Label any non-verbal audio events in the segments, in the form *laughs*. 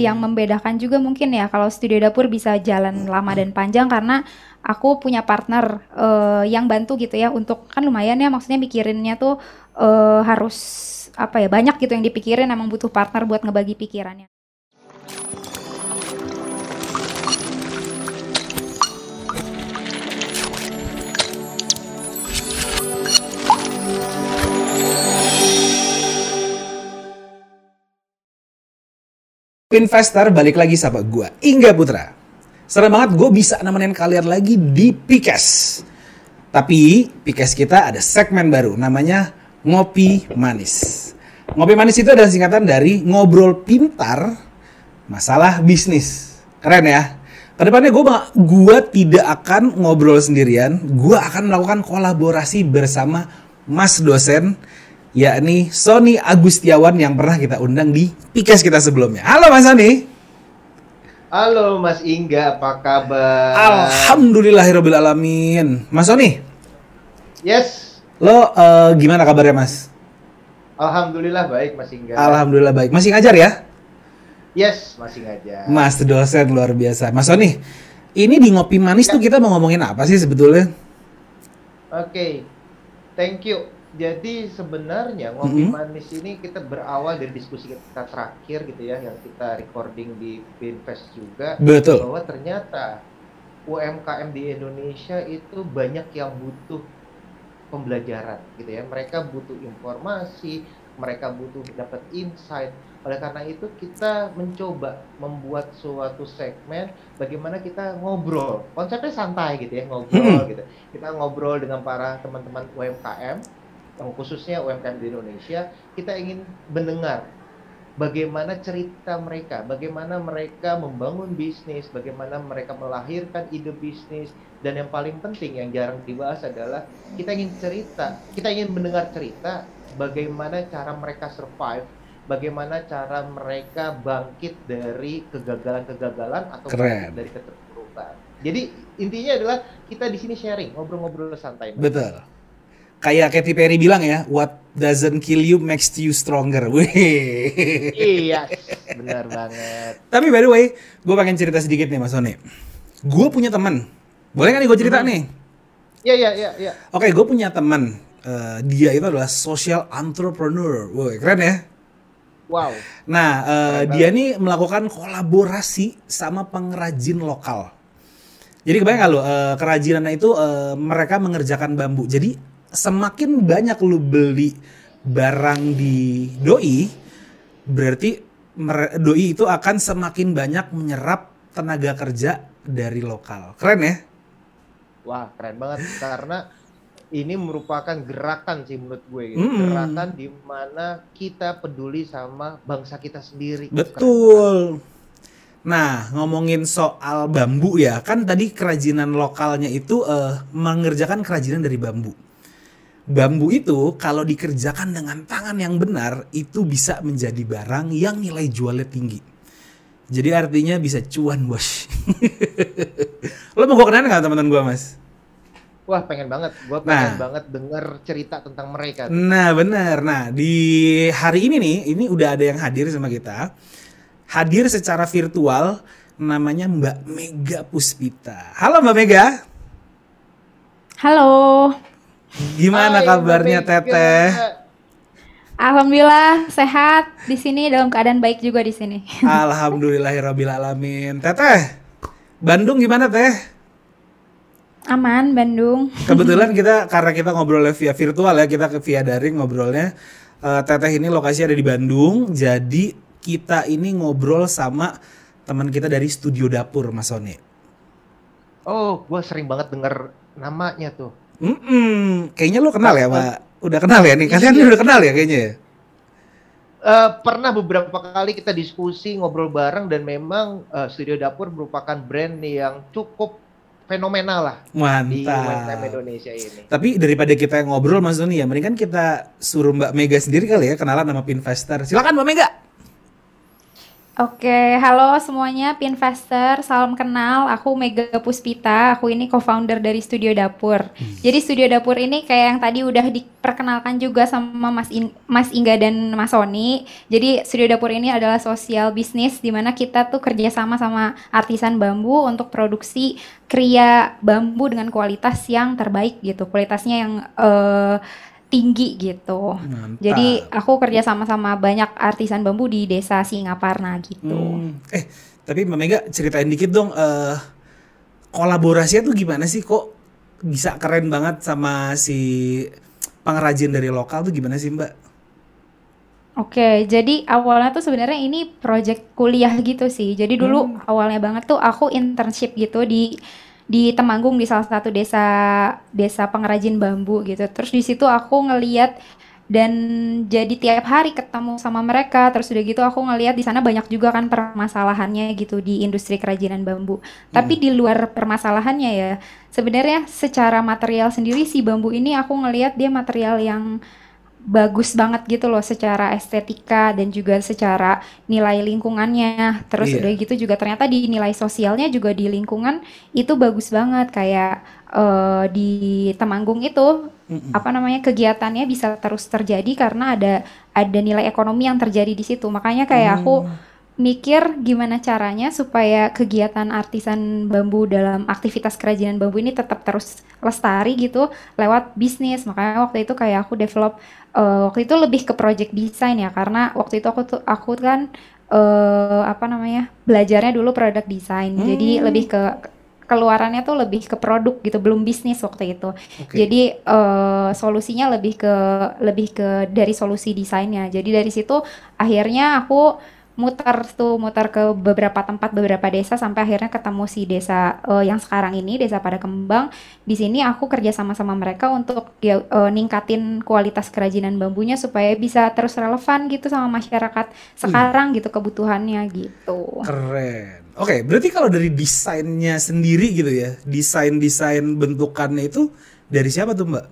yang membedakan juga mungkin ya kalau studio dapur bisa jalan lama dan panjang karena aku punya partner uh, yang bantu gitu ya untuk kan lumayan ya maksudnya mikirinnya tuh uh, harus apa ya banyak gitu yang dipikirin emang butuh partner buat ngebagi pikirannya. Investor balik lagi sama gue, Ingga Putra. Senang banget gue bisa nemenin kalian lagi di Pikes. Tapi Pikes kita ada segmen baru namanya Ngopi Manis. Ngopi Manis itu adalah singkatan dari ngobrol pintar masalah bisnis. Keren ya? Ke depannya gue gua tidak akan ngobrol sendirian, gue akan melakukan kolaborasi bersama Mas dosen yakni Sony Agustiawan yang pernah kita undang di Pikes kita sebelumnya. Halo Mas Sony. Halo Mas Ingga, apa kabar? Alhamdulillahirobbilalamin. Mas Sony. Yes. Lo uh, gimana kabarnya Mas? Alhamdulillah baik Mas Ingga. Alhamdulillah baik. Masih ngajar ya? Yes, masih ngajar. Mas dosen luar biasa. Mas Sony, ini di ngopi manis ya. tuh kita mau ngomongin apa sih sebetulnya? Oke, okay. thank you jadi sebenarnya ngopi mm -hmm. manis ini kita berawal dari diskusi kita terakhir gitu ya yang kita recording di Pinfest juga Betul. bahwa ternyata UMKM di Indonesia itu banyak yang butuh pembelajaran gitu ya. Mereka butuh informasi mereka butuh dapat insight. Oleh karena itu kita mencoba membuat suatu segmen bagaimana kita ngobrol. Konsepnya santai gitu ya ngobrol gitu. Kita ngobrol dengan para teman-teman UMKM khususnya UMKM di Indonesia, kita ingin mendengar bagaimana cerita mereka, bagaimana mereka membangun bisnis, bagaimana mereka melahirkan ide bisnis, dan yang paling penting yang jarang dibahas adalah kita ingin cerita, kita ingin mendengar cerita bagaimana cara mereka survive, bagaimana cara mereka bangkit dari kegagalan-kegagalan atau Keren. dari keterpurukan. Jadi intinya adalah kita di sini sharing, ngobrol-ngobrol santai. Betul kayak Katy Perry bilang ya, what doesn't kill you makes you stronger. *laughs* Iya, benar banget. Tapi by the way, gue pengen cerita sedikit nih Mas Sony. Gue punya teman. Boleh kan nih gue cerita hmm. nih? Iya, iya, iya. Ya. Oke, gue punya teman. Uh, dia itu adalah social entrepreneur. Woi, keren ya? Wow. Nah, uh, dia nih melakukan kolaborasi sama pengrajin lokal. Jadi kebayang gak lo, uh, kerajinannya itu uh, mereka mengerjakan bambu. Jadi semakin banyak lu beli barang di doi berarti doi itu akan semakin banyak menyerap tenaga kerja dari lokal. Keren ya? Wah, keren banget karena ini merupakan gerakan sih menurut gue gitu. Mm. Gerakan di mana kita peduli sama bangsa kita sendiri. Betul. Nah, ngomongin soal bambu ya, kan tadi kerajinan lokalnya itu uh, mengerjakan kerajinan dari bambu bambu itu kalau dikerjakan dengan tangan yang benar itu bisa menjadi barang yang nilai jualnya tinggi. Jadi artinya bisa cuan bos. *laughs* Lo mau gue kenal nggak teman-teman gue mas? Wah pengen banget, gue pengen nah, banget denger cerita tentang mereka. Nah benar, nah di hari ini nih, ini udah ada yang hadir sama kita. Hadir secara virtual, namanya Mbak Mega Puspita. Halo Mbak Mega. Halo. Gimana Hai, kabarnya Teteh? Alhamdulillah sehat di sini dalam keadaan baik juga di sini. *laughs* Alhamdulillahirobbilalamin. Teteh, Bandung gimana Teh? Aman Bandung. Kebetulan *laughs* kita karena kita ngobrol via virtual ya, kita ke via daring ngobrolnya. Uh, teteh ini lokasi ada di Bandung, jadi kita ini ngobrol sama teman kita dari studio dapur Mas Sony. Oh, gue sering banget denger namanya tuh. Mm -mm. Kayaknya lo kenal ya, Pak? Udah kenal ya nih? Kalian iya. udah kenal ya kayaknya ya? Uh, pernah beberapa kali kita diskusi ngobrol bareng dan memang uh, Studio Dapur merupakan brand yang cukup fenomenal lah Mantap. di UMKM Indonesia ini. Tapi daripada kita ngobrol Mas Doni ya, mendingan kita suruh Mbak Mega sendiri kali ya kenalan sama Pinvestor. Silakan Mbak Mega. Oke, halo semuanya, Pinvestor, salam kenal. Aku Mega Puspita, aku ini co-founder dari Studio Dapur. Hmm. Jadi Studio Dapur ini kayak yang tadi udah diperkenalkan juga sama Mas In Mas Ingga dan Mas Sony. Jadi Studio Dapur ini adalah sosial bisnis di mana kita tuh kerjasama sama artisan bambu untuk produksi kriya bambu dengan kualitas yang terbaik gitu. Kualitasnya yang uh, tinggi gitu. Mantap. Jadi aku kerja sama-sama banyak artisan bambu di desa Singaparna gitu. Hmm. Eh, tapi Mbak Mega ceritain dikit dong uh, kolaborasinya tuh gimana sih kok bisa keren banget sama si pengrajin dari lokal tuh gimana sih Mbak? Oke, jadi awalnya tuh sebenarnya ini project kuliah gitu sih. Jadi dulu hmm. awalnya banget tuh aku internship gitu di di Temanggung di salah satu desa desa pengrajin bambu gitu. Terus di situ aku ngeliat dan jadi tiap hari ketemu sama mereka terus udah gitu aku ngeliat di sana banyak juga kan permasalahannya gitu di industri kerajinan bambu hmm. tapi di luar permasalahannya ya sebenarnya secara material sendiri si bambu ini aku ngeliat dia material yang bagus banget gitu loh secara estetika dan juga secara nilai lingkungannya. Terus yeah. udah gitu juga ternyata di nilai sosialnya juga di lingkungan itu bagus banget kayak uh, di Temanggung itu mm -mm. apa namanya kegiatannya bisa terus terjadi karena ada ada nilai ekonomi yang terjadi di situ. Makanya kayak mm. aku mikir gimana caranya supaya kegiatan artisan bambu dalam aktivitas kerajinan bambu ini tetap terus lestari gitu lewat bisnis makanya waktu itu kayak aku develop uh, waktu itu lebih ke project design ya karena waktu itu aku tuh aku kan uh, apa namanya belajarnya dulu product design hmm. jadi lebih ke keluarannya tuh lebih ke produk gitu belum bisnis waktu itu okay. jadi uh, solusinya lebih ke lebih ke dari solusi desainnya jadi dari situ akhirnya aku muter tuh muter ke beberapa tempat beberapa desa sampai akhirnya ketemu si desa uh, yang sekarang ini desa pada kembang. Di sini aku kerja sama sama mereka untuk ya uh, ningkatin kualitas kerajinan bambunya supaya bisa terus relevan gitu sama masyarakat sekarang hmm. gitu kebutuhannya gitu. Keren. Oke okay, berarti kalau dari desainnya sendiri gitu ya desain desain bentukannya itu dari siapa tuh mbak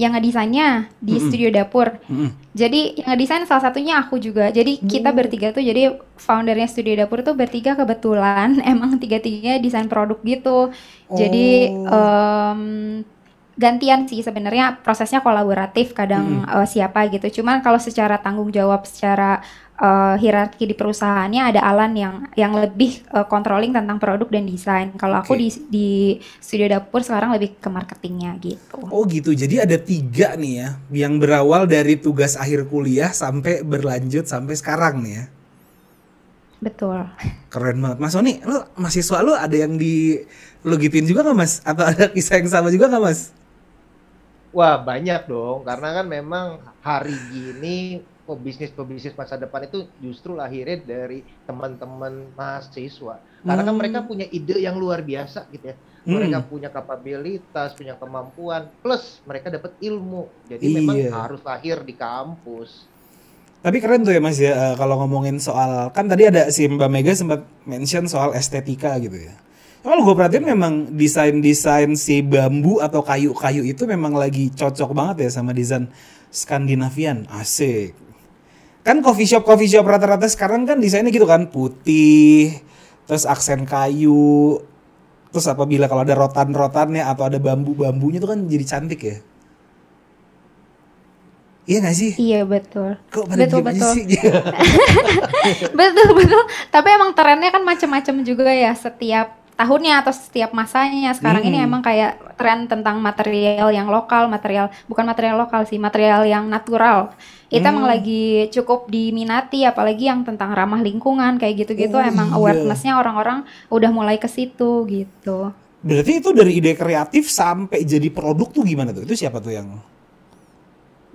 yang ngedesainnya di mm -hmm. studio dapur. Mm -hmm. Jadi yang ngedesain salah satunya aku juga. Jadi mm. kita bertiga tuh jadi foundernya studio dapur tuh bertiga kebetulan *laughs* emang tiga-tiganya desain produk gitu. Oh. Jadi um, gantian sih sebenarnya prosesnya kolaboratif kadang mm -hmm. uh, siapa gitu. Cuman kalau secara tanggung jawab secara uh, hierarki di perusahaannya ada Alan yang yang lebih uh, controlling tentang produk dan desain. Kalau okay. aku di di studio dapur sekarang lebih ke marketingnya gitu. Oh gitu. Jadi ada tiga nih ya yang berawal dari tugas akhir kuliah sampai berlanjut sampai sekarang nih ya. Betul. Keren banget. Mas Sony, lu mahasiswa lu ada yang di lu gituin juga gak mas? Atau ada kisah yang sama juga gak mas? Wah banyak dong, karena kan memang hari gini pebisnis-pebisnis masa depan itu justru lahirnya dari teman-teman mahasiswa. Karena kan mereka hmm. punya ide yang luar biasa gitu ya. Hmm. Mereka punya kapabilitas, punya kemampuan, plus mereka dapat ilmu. Jadi iya. memang harus lahir di kampus. Tapi keren tuh ya Mas ya eh, kalau ngomongin soal kan tadi ada si Mbak Mega sempat mention soal estetika gitu ya. Kalau gue perhatiin memang desain-desain si bambu atau kayu-kayu itu memang lagi cocok banget ya sama desain Skandinavian. Asik kan coffee shop coffee shop rata-rata sekarang kan desainnya gitu kan putih terus aksen kayu terus apabila kalau ada rotan-rotannya atau ada bambu-bambunya itu kan jadi cantik ya Iya gak sih? Iya betul. Kok pada betul betul. Sih? *laughs* *laughs* betul betul. Tapi emang trennya kan macam-macam juga ya setiap tahunnya atau setiap masanya. Sekarang hmm. ini emang kayak tren tentang material yang lokal, material bukan material lokal sih, material yang natural itu hmm. emang lagi cukup diminati apalagi yang tentang ramah lingkungan kayak gitu-gitu oh, emang iya. awarenessnya orang-orang udah mulai ke situ gitu. Berarti itu dari ide kreatif sampai jadi produk tuh gimana tuh? Itu siapa tuh yang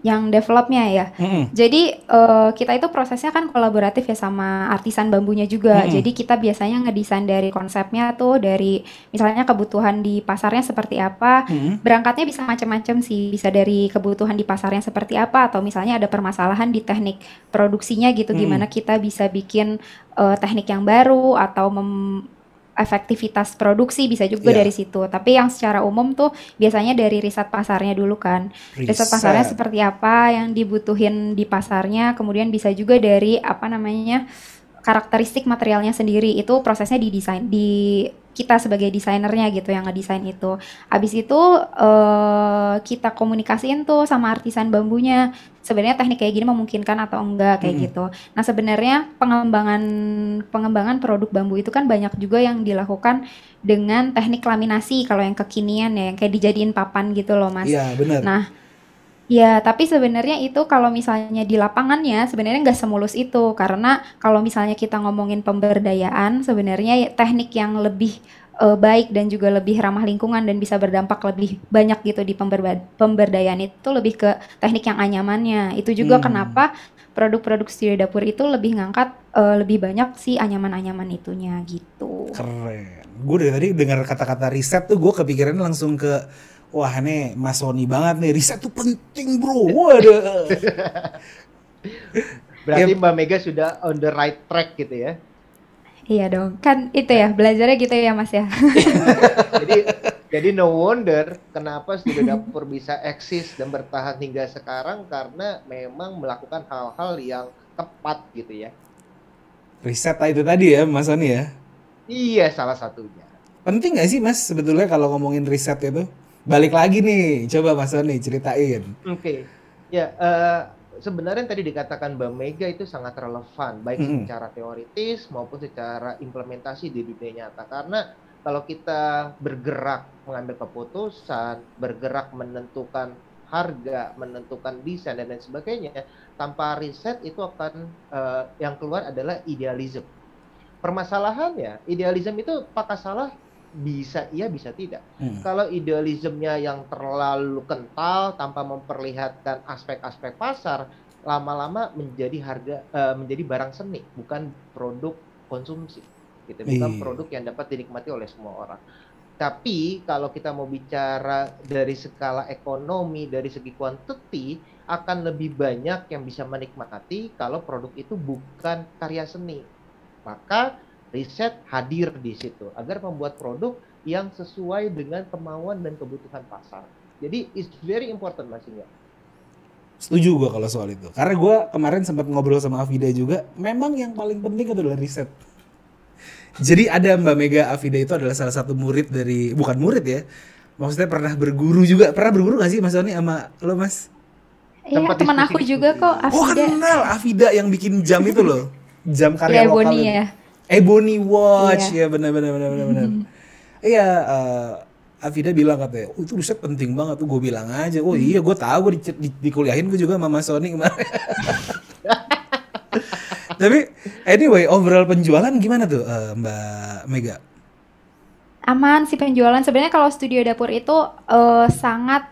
yang developnya ya. Mm-hmm. Jadi uh, kita itu prosesnya kan kolaboratif ya sama artisan bambunya juga. Mm-hmm. Jadi kita biasanya ngedesain dari konsepnya tuh dari misalnya kebutuhan di pasarnya seperti apa. Mm-hmm. Berangkatnya bisa macam-macam sih. Bisa dari kebutuhan di pasarnya seperti apa atau misalnya ada permasalahan di teknik produksinya gitu. Mm-hmm. Gimana kita bisa bikin uh, teknik yang baru atau mem efektivitas produksi bisa juga Iya. dari situ. Tapi yang secara umum tuh biasanya dari riset pasarnya dulu kan. Riset pasarnya Riset. seperti apa yang dibutuhin di pasarnya, kemudian bisa juga dari apa namanya karakteristik materialnya sendiri itu prosesnya di desain di kita sebagai desainernya gitu yang ngedesain itu. Abis itu eh, kita komunikasiin tuh sama artisan bambunya. Sebenarnya teknik kayak gini memungkinkan atau enggak kayak Mm-mm. gitu. Nah sebenarnya pengembangan pengembangan produk bambu itu kan banyak juga yang dilakukan dengan teknik laminasi kalau yang kekinian ya yang kayak dijadiin papan gitu loh mas. Iya, benar. Nah, ya tapi sebenarnya itu kalau misalnya di lapangannya sebenarnya nggak semulus itu karena kalau misalnya kita ngomongin pemberdayaan sebenarnya ya teknik yang lebih eh, baik dan juga lebih ramah lingkungan dan bisa berdampak lebih banyak gitu di pemberba- pemberdayaan itu lebih ke teknik yang anyamannya. Itu juga Hmm. kenapa produk-produk studio dapur itu lebih ngangkat eh, lebih banyak si anyaman-anyaman itunya gitu. Keren. Gue dari tadi dengar kata-kata riset tuh gue kepikiran langsung ke wah nih masoni banget nih riset tuh penting bro. Waduh. *laughs* Berarti Ya. Mbak Mega sudah on the right track gitu ya. Iya dong, kan itu ya belajarnya gitu ya mas ya. *laughs* jadi jadi no wonder kenapa studio dapur bisa eksis dan bertahan hingga sekarang karena memang melakukan hal-hal yang tepat gitu ya. Riset itu tadi ya Mas Soni ya. Iya salah satunya. Penting gak sih Mas sebetulnya kalau ngomongin riset itu? Balik lagi nih, coba Mas Soni ceritain. Oke. Ya eh, sebenarnya yang tadi dikatakan Mbak Mega itu sangat relevan baik Mm-mm. secara teoritis maupun secara implementasi di dunia nyata karena kalau kita bergerak mengambil keputusan, bergerak menentukan harga, menentukan desain dan lain sebagainya, tanpa riset itu akan eh, yang keluar adalah idealisme. Permasalahannya, idealisme itu apakah salah? Bisa iya, bisa tidak. Hmm. Kalau idealismenya yang terlalu kental tanpa memperlihatkan aspek-aspek pasar, lama-lama menjadi harga eh, menjadi barang seni, bukan produk konsumsi. Gitu, bukan Iya. produk yang dapat dinikmati oleh semua orang. Tapi kalau kita mau bicara dari skala ekonomi, dari segi quantity, akan lebih banyak yang bisa menikmati kalau produk itu bukan karya seni. Maka riset hadir di situ agar membuat produk yang sesuai dengan kemauan dan kebutuhan pasar. Jadi it's very important Mas Inga. Setuju gue kalau soal itu. Karena gue kemarin sempat ngobrol sama Afida juga, memang yang paling penting adalah riset. Jadi ada Mbak Mega Afida itu adalah salah satu murid dari, bukan murid ya, maksudnya pernah berguru juga. Pernah berguru gak sih Mas Soni sama lo Mas? Iya, Tempat teman aku juga kok Oh Afida. kenal Afida yang bikin jam itu loh, jam Iya, karya lokal. Boni itu. ya. Ebony Watch Iya. ya benar benar benar benar benar. *laughs* Iya eh, Afida bilang katanya, oh, itu riset penting banget tuh gue bilang aja, oh iya gue tahu gue di, di, dikuliahin gue juga sama Mas Sony kemarin. *laughs* Tapi anyway overall penjualan gimana tuh eh, Mbak Mega? Aman sih penjualan. Sebenarnya kalau studio dapur itu eh, sangat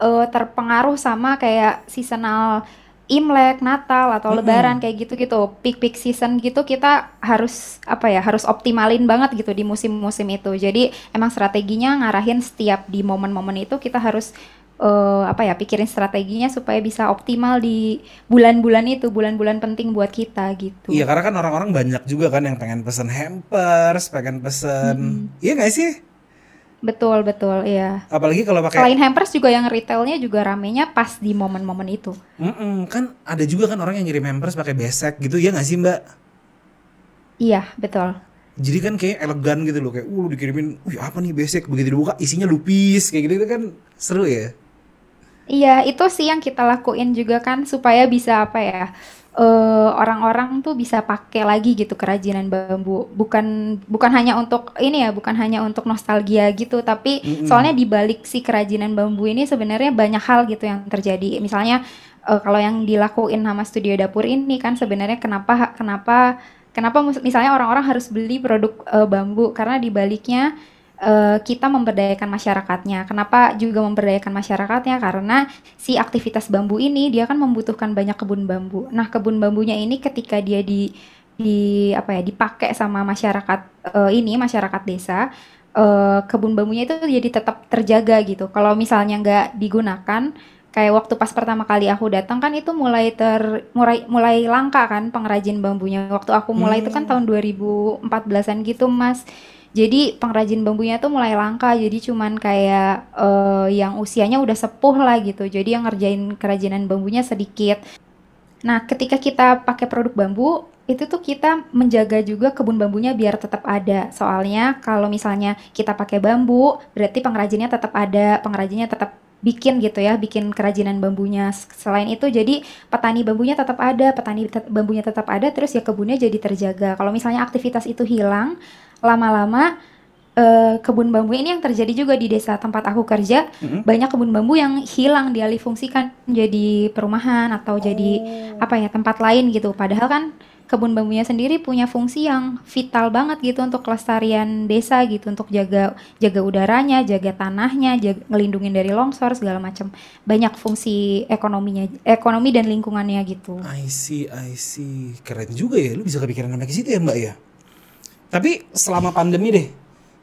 eh, terpengaruh sama kayak seasonal Imlek, Natal atau Mm-mm. Lebaran kayak gitu-gitu. Peak-peak season gitu kita harus apa ya? Harus optimalin banget gitu di musim-musim itu. Jadi emang strateginya ngarahin setiap di momen-momen itu kita harus eh, apa ya? Pikirin strateginya supaya bisa optimal di bulan-bulan itu, bulan-bulan penting buat kita gitu. Iya karena kan orang-orang banyak juga kan yang pengen pesen hampers, pengen pesen, iya gak sih? Betul, betul, iya. Apalagi kalau pakai Selain hampers juga yang retailnya juga ramenya pas di momen-momen itu. Mm-mm, kan ada juga kan orang yang ngirim hampers pakai besek gitu ya nggak sih mbak? Iya, betul. Jadi kan kayak elegan gitu loh kayak, uh lu dikirimin, wih apa nih besek begitu dibuka isinya lupis kayak gitu itu kan seru ya. Iya, itu sih yang kita lakuin juga kan supaya bisa apa ya? Eh, orang-orang tuh bisa pakai lagi gitu kerajinan bambu. Bukan bukan hanya untuk ini ya, bukan hanya untuk nostalgia gitu, tapi Mm-mm. soalnya di balik si kerajinan bambu ini sebenarnya banyak hal gitu yang terjadi. Misalnya eh, kalau yang dilakuin sama studio dapur ini kan sebenarnya kenapa kenapa kenapa misalnya orang-orang harus beli produk eh, bambu karena di baliknya eh, kita memberdayakan masyarakatnya. Kenapa juga memberdayakan masyarakatnya? Karena si aktivitas bambu ini dia kan membutuhkan banyak kebun bambu. Nah, kebun bambunya ini ketika dia di di apa ya dipakai sama masyarakat eh, ini masyarakat desa eh, kebun bambunya itu jadi tetap terjaga gitu. Kalau misalnya nggak digunakan kayak waktu pas pertama kali aku datang kan itu mulai ter mulai mulai langka kan pengrajin bambunya. Waktu aku mulai itu kan tahun 2014-an gitu, Mas. Jadi pengrajin bambunya tuh mulai langka. Jadi cuman kayak uh, yang usianya udah sepuh lah gitu. Jadi yang ngerjain kerajinan bambunya sedikit. Nah, ketika kita pakai produk bambu, itu tuh kita menjaga juga kebun bambunya biar tetap ada. Soalnya kalau misalnya kita pakai bambu, berarti pengrajinnya tetap ada, pengrajinnya tetap bikin gitu ya, bikin kerajinan bambunya. Selain itu jadi petani bambunya tetap ada, petani bambunya tetap ada, terus ya kebunnya jadi terjaga. Kalau misalnya aktivitas itu hilang, lama-lama uh, kebun bambu ini yang terjadi juga di desa tempat aku kerja, mm-hmm. banyak kebun bambu yang hilang dialih fungsikan jadi perumahan atau oh. jadi apa ya tempat lain gitu. Padahal kan kebun bambunya sendiri punya fungsi yang vital banget gitu untuk kelestarian desa gitu untuk jaga jaga udaranya, jaga tanahnya, jaga ngelindungin dari longsor segala macam. Banyak fungsi ekonominya, ekonomi dan lingkungannya gitu. I see, I see. Keren juga ya, lu bisa kepikiran sampai ke situ ya, Mbak ya. Tapi selama pandemi deh,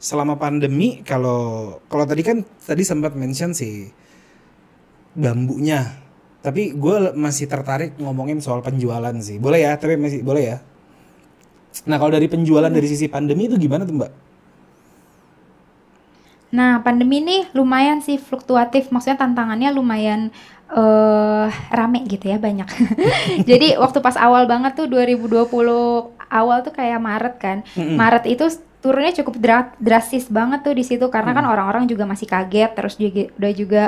selama pandemi kalau kalau tadi kan tadi sempat mention sih bambunya. Tapi gue masih tertarik ngomongin soal penjualan sih. Boleh ya tapi masih boleh ya? Nah kalau dari penjualan dari sisi pandemi itu gimana tuh mbak? Nah, pandemi ini lumayan sih fluktuatif, maksudnya tantangannya lumayan uh, rame gitu ya, banyak. *laughs* Jadi waktu pas awal banget tuh 2020 awal tuh kayak Maret kan. Mm -hmm. Maret itu turunnya cukup drastis banget tuh di situ karena mm. kan orang-orang juga masih kaget terus juga udah juga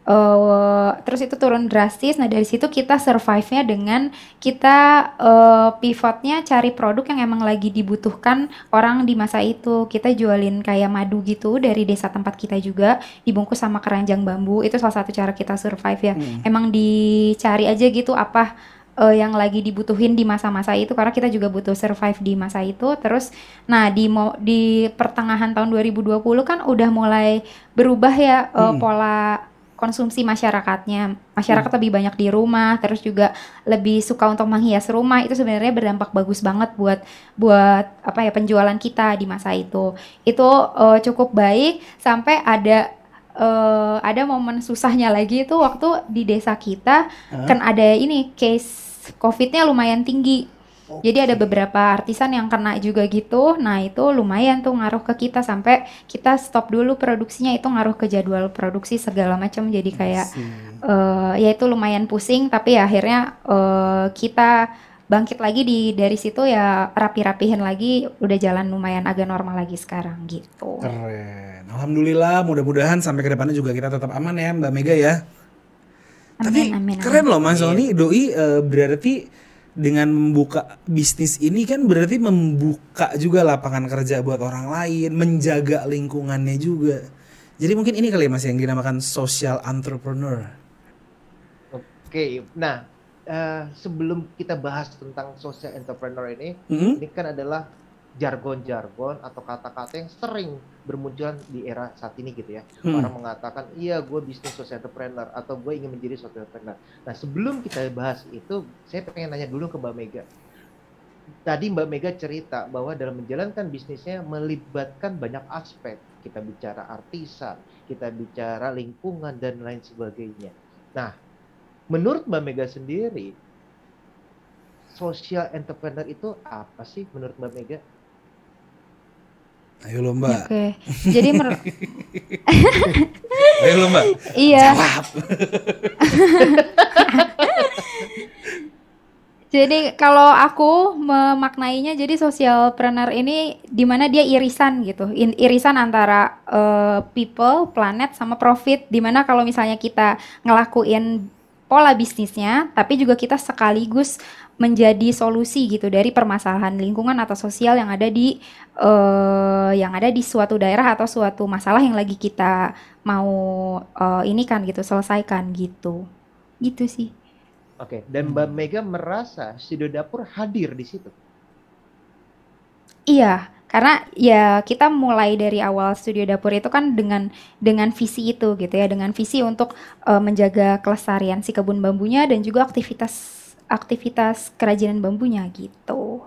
Uh, terus itu turun drastis. Nah dari situ kita survive-nya dengan kita uh, pivotnya cari produk yang emang lagi dibutuhkan orang di masa itu. Kita jualin kayak madu gitu dari desa tempat kita juga dibungkus sama keranjang bambu. Itu salah satu cara kita survive ya. Hmm. Emang dicari aja gitu apa uh, yang lagi dibutuhin di masa-masa itu karena kita juga butuh survive di masa itu. Terus nah di di pertengahan tahun 2020 kan udah mulai berubah ya uh, hmm. pola konsumsi masyarakatnya. Masyarakat hmm. lebih banyak di rumah, terus juga lebih suka untuk menghias rumah. Itu sebenarnya berdampak bagus banget buat buat apa ya penjualan kita di masa itu. Itu uh, cukup baik sampai ada uh, ada momen susahnya lagi itu waktu di desa kita huh? kan ada ini case COVID-nya lumayan tinggi jadi ada beberapa artisan yang kena juga gitu. Nah, itu lumayan tuh ngaruh ke kita sampai kita stop dulu produksinya itu ngaruh ke jadwal produksi segala macam. Jadi kayak uh, ya itu lumayan pusing tapi ya akhirnya uh, kita bangkit lagi di dari situ ya rapi-rapihin lagi udah jalan lumayan agak normal lagi sekarang gitu. Keren. Alhamdulillah mudah-mudahan sampai ke depannya juga kita tetap aman ya Mbak Mega ya. Amin, Tapi amin, keren amin. loh Mas Sony, doi uh, berarti dengan membuka bisnis ini kan berarti membuka juga lapangan kerja buat orang lain, menjaga lingkungannya juga. Jadi mungkin ini kali ya Mas yang dinamakan social entrepreneur. Oke, nah uh, sebelum kita bahas tentang social entrepreneur ini, mm -hmm. ini kan adalah jargon-jargon atau kata-kata yang sering bermunculan di era saat ini gitu ya. Hmm. Orang mengatakan, iya gue bisnis social entrepreneur atau gue ingin menjadi social entrepreneur. Nah sebelum kita bahas itu, saya pengen nanya dulu ke Mbak Mega. Tadi Mbak Mega cerita bahwa dalam menjalankan bisnisnya melibatkan banyak aspek. Kita bicara artisan, kita bicara lingkungan dan lain sebagainya. Nah, menurut Mbak Mega sendiri, social entrepreneur itu apa sih menurut Mbak Mega? Ayo lomba. Oke. Okay. Jadi menurut *laughs* Ayo lomba. Iya. *laughs* jadi kalau aku memaknainya jadi sosialpreneur ini di mana dia irisan gitu. In, irisan antara uh, people, planet sama profit di mana kalau misalnya kita ngelakuin pola bisnisnya tapi juga kita sekaligus menjadi solusi gitu dari permasalahan lingkungan atau sosial yang ada di uh, yang ada di suatu daerah atau suatu masalah yang lagi kita mau uh, ini kan gitu selesaikan gitu gitu sih oke dan Mbak. Mega merasa studio dapur hadir di situ iya karena ya kita mulai dari awal studio dapur itu kan dengan dengan visi itu gitu ya dengan visi untuk uh, menjaga kelestarian si kebun bambunya dan juga aktivitas aktivitas kerajinan bambunya gitu.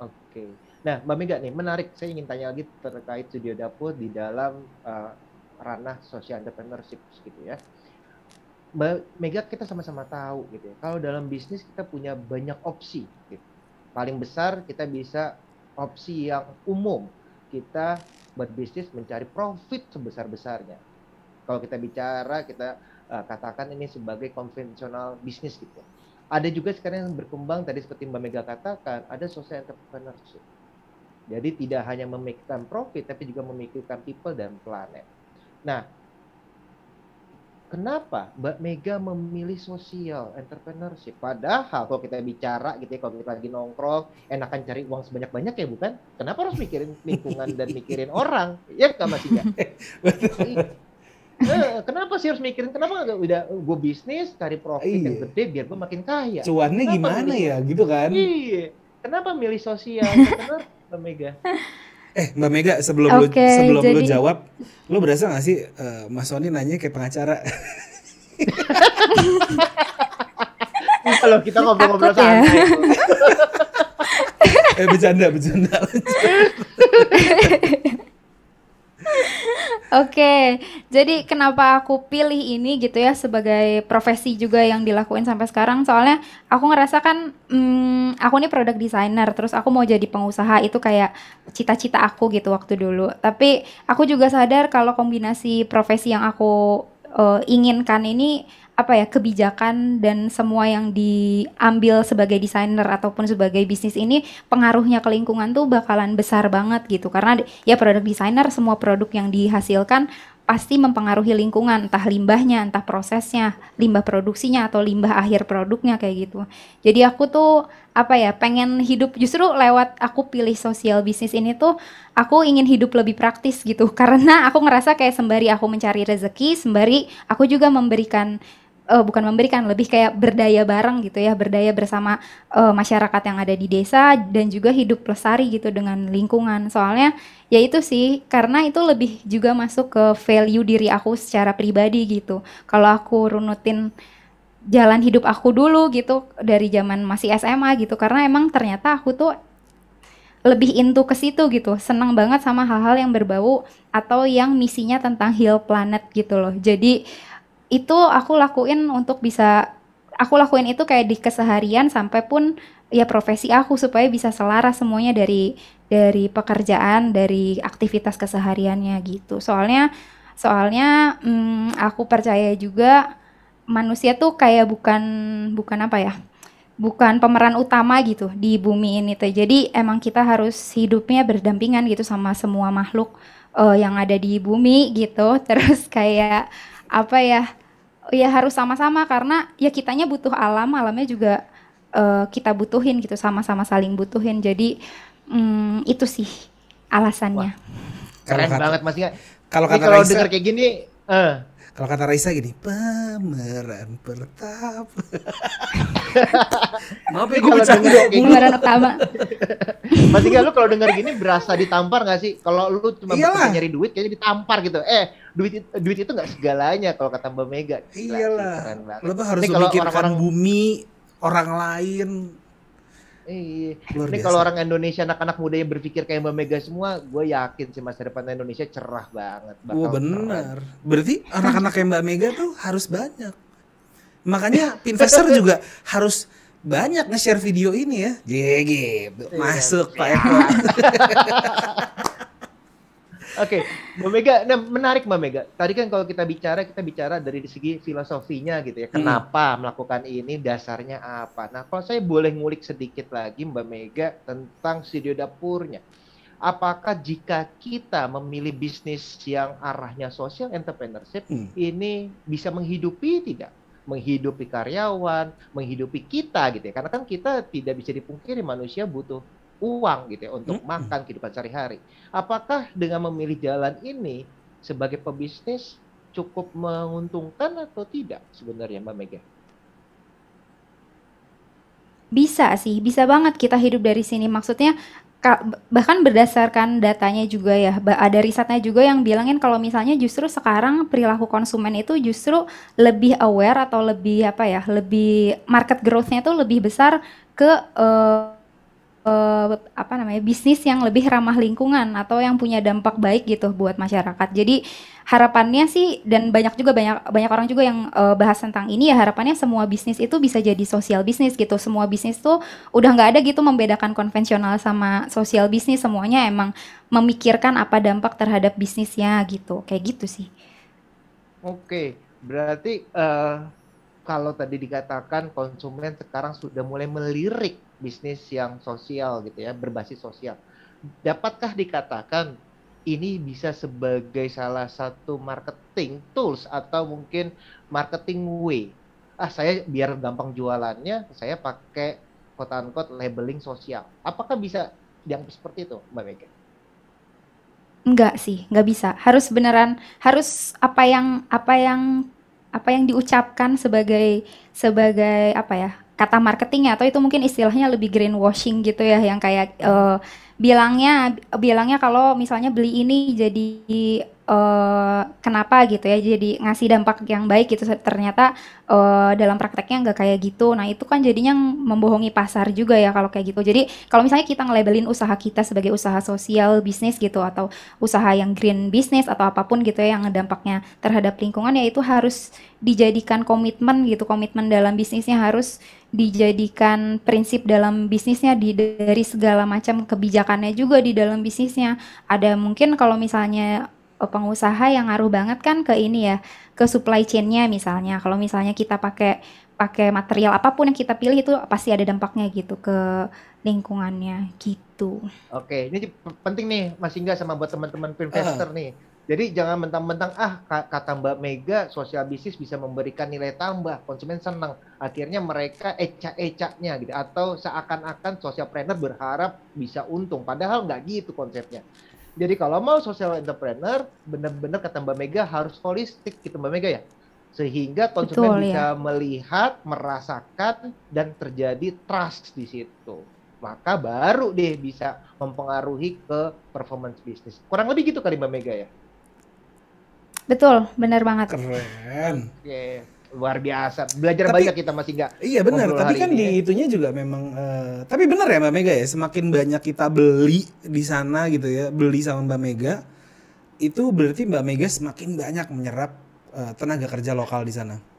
Oke. Nah, Mbak Mega nih, menarik. Saya ingin tanya lagi terkait studio dapur di dalam uh, ranah social entrepreneurship gitu ya. Mbak Mega kita sama-sama tahu gitu ya. Kalau dalam bisnis kita punya banyak opsi gitu. Paling besar kita bisa opsi yang umum. kita berbisnis mencari profit sebesar-besarnya. Kalau kita bicara, kita uh, katakan ini sebagai konvensional bisnis gitu. Ada juga sekarang yang berkembang tadi seperti Mbak Mega katakan, ada social entrepreneurship. Jadi tidak hanya memikirkan profit, tapi juga memikirkan people dan planet. Nah, kenapa Mbak Mega memilih social entrepreneurship? Padahal kalau kita bicara gitu ya, kalau kita lagi nongkrong, enakan cari uang sebanyak-banyak ya bukan? Kenapa harus mikirin lingkungan dan mikirin orang? Ya kan masih *laughs* ya? Eh, kenapa sih harus mikirin kenapa nggak udah gue bisnis cari profit iya. yang gede biar gue makin kaya? Cuannya kenapa gimana milih, ya? gitu kan? Iya. Kenapa milih sosial? *laughs* Kenapa Mbak Mega? Eh Mbak Mega sebelum okay, lu sebelum jadi... lu jawab lu berasa gak sih uh, Mas Sony nanya kayak pengacara? *laughs* Kalau kita ngobrol-ngobrol ya. santai. *laughs* Eh bercanda bercanda Oke, jadi kenapa aku pilih ini gitu ya sebagai profesi juga yang dilakuin sampai sekarang? Soalnya aku ngerasa kan, hmm, aku ini product designer, terus aku mau jadi pengusaha itu kayak cita-cita aku gitu waktu dulu. Tapi aku juga sadar kalau kombinasi profesi yang aku uh, inginkan ini apa ya kebijakan dan semua yang diambil sebagai desainer ataupun sebagai bisnis ini pengaruhnya ke lingkungan tuh bakalan besar banget gitu. Karena ya produk desainer semua produk yang dihasilkan pasti mempengaruhi lingkungan. Entah limbahnya entah prosesnya limbah produksinya atau limbah akhir produknya kayak gitu. Jadi aku tuh apa ya pengen hidup justru lewat aku pilih sosial bisnis ini tuh aku ingin hidup lebih praktis gitu. *laughs* Karena aku ngerasa kayak sembari aku mencari rezeki sembari aku juga memberikan uh, bukan memberikan lebih kayak berdaya bareng gitu ya berdaya bersama uh, masyarakat yang ada di desa dan juga hidup lestari gitu dengan lingkungan. Soalnya ya itu sih karena itu lebih juga masuk ke value diri aku secara pribadi gitu. Kalau aku runutin jalan hidup aku dulu gitu dari zaman masih SMA gitu karena emang ternyata aku tuh lebih into ke situ gitu. Senang banget sama hal-hal yang berbau atau yang misinya tentang heal planet gitu loh. Jadi itu aku lakuin untuk bisa aku lakuin itu kayak di keseharian sampai pun ya profesi aku supaya bisa selaras semuanya dari dari pekerjaan dari aktivitas kesehariannya gitu. Soalnya soalnya hmm, aku percaya juga manusia tuh kayak bukan bukan apa ya bukan pemeran utama gitu di bumi ini tuh. Jadi emang kita harus hidupnya berdampingan gitu sama semua makhluk uh, yang ada di bumi gitu. *laughs* Terus kayak apa ya ya harus sama-sama karena ya kitanya butuh alam, alamnya juga uh, kita butuhin gitu sama-sama saling butuhin. Jadi um, itu sih alasannya. Wah, keren kata, banget Mas Kalau kata kalau dengar kayak gini, uh, kalau kata Raisa gini, pemeran pertama. *laughs* Maaf ya gue bercanda. Pemeran pertama. *laughs* Mas Ika, lu kalau dengar gini berasa ditampar gak sih? Kalau lu cuma nyari duit, kayaknya ditampar gitu. Eh, duit duit itu gak segalanya kalau kata Mbak Mega. Iyalah. Lu tuh harus memikirkan orang -orang... bumi, orang lain, Iya. Ini kalau orang Indonesia anak-anak muda yang berpikir kayak Mbak Mega semua, gue yakin sih masa depan Indonesia cerah banget. Wah benar. Berarti anak-anak kayak Mbak Mega tuh harus banyak. Makanya *laughs* investor juga harus banyak nge-share video ini ya. JG iya, masuk Pak Eko. *laughs* Oke, okay. Mbak Mega, nah menarik Mbak Mega. Tadi kan kalau kita bicara, kita bicara dari segi filosofinya gitu ya. Hmm. Kenapa hmm. melakukan ini, dasarnya apa. Nah kalau saya boleh ngulik sedikit lagi Mbak Mega tentang studio dapurnya. Apakah jika kita memilih bisnis yang arahnya social entrepreneurship, hmm. ini bisa menghidupi tidak? Menghidupi karyawan, menghidupi kita gitu ya. Karena kan kita tidak bisa dipungkiri manusia butuh uang gitu ya untuk hmm. makan kehidupan sehari-hari. Apakah dengan memilih jalan ini sebagai pebisnis cukup menguntungkan atau tidak sebenarnya Mbak Mega? Bisa sih, bisa banget kita hidup dari sini. Maksudnya bahkan berdasarkan datanya juga ya ada risetnya juga yang bilangin kalau misalnya justru sekarang perilaku konsumen itu justru lebih aware atau lebih apa ya lebih market growth-nya itu lebih besar ke uh, uh, apa namanya bisnis yang lebih ramah lingkungan atau yang punya dampak baik gitu buat masyarakat. Jadi harapannya sih dan banyak juga banyak banyak orang juga yang uh, bahas tentang ini ya harapannya semua bisnis itu bisa jadi sosial bisnis gitu. Semua bisnis tuh udah nggak ada gitu membedakan konvensional sama sosial bisnis. Semuanya emang memikirkan apa dampak terhadap bisnisnya gitu. Kayak gitu sih. Oke, berarti uh, kalau tadi dikatakan konsumen sekarang sudah mulai melirik bisnis yang sosial gitu ya, berbasis sosial. Dapatkah dikatakan ini bisa sebagai salah satu marketing tools atau mungkin marketing way? Ah, saya biar gampang jualannya, saya pakai quote unquote labeling sosial. Apakah bisa dianggap seperti itu, Mbak Mega? Enggak sih, enggak bisa. Harus beneran harus apa yang apa yang apa yang diucapkan sebagai sebagai apa ya? Kata marketingnya atau itu mungkin istilahnya lebih greenwashing gitu ya yang kayak uh, bilangnya bilangnya kalau misalnya beli ini jadi uh, kenapa gitu ya jadi ngasih dampak yang baik gitu. Ternyata uh, dalam prakteknya nggak kayak gitu. Nah itu kan jadinya membohongi pasar juga ya kalau kayak gitu. Jadi kalau misalnya kita ngelabelin usaha kita sebagai usaha sosial bisnis gitu atau usaha yang green business atau apa pun gitu ya yang dampaknya terhadap lingkungan ya itu harus dijadikan komitmen gitu. Komitmen dalam bisnisnya harus dijadikan prinsip dalam bisnisnya di dari segala macam kebijakannya juga di dalam bisnisnya. Ada mungkin kalau misalnya pengusaha yang ngaruh banget kan ke ini ya, ke supply chainnya misalnya. Kalau misalnya kita pakai pakai material apa pun yang kita pilih itu pasti ada dampaknya gitu ke lingkungannya gitu. Oke, ini penting nih Mas Ingga sama buat teman-teman investor uh. nih jadi jangan mentang-mentang ah kata Mbak Mega sosial bisnis bisa memberikan nilai tambah, konsumen senang. Akhirnya mereka ecak-ecaknya gitu atau seakan-akan social planner berharap bisa untung padahal nggak gitu konsepnya. Jadi kalau mau social entrepreneur benar-benar kata Mbak Mega harus holistik gitu Mbak Mega ya. Sehingga konsumen Betul, bisa ya. melihat, merasakan dan terjadi trust di situ maka baru deh bisa mempengaruhi ke performance bisnis. Kurang lebih gitu kali Mbak Mega ya. Betul, benar banget. Keren. Oke, luar biasa. Belajar tapi, banyak kita masih nggak. Iya benar, tapi kan di ya. itunya juga memang uh, tapi benar ya Mbak Mega ya, semakin banyak kita beli di sana gitu ya, beli sama Mbak Mega, itu berarti Mbak Mega semakin banyak menyerap uh, tenaga kerja lokal di sana.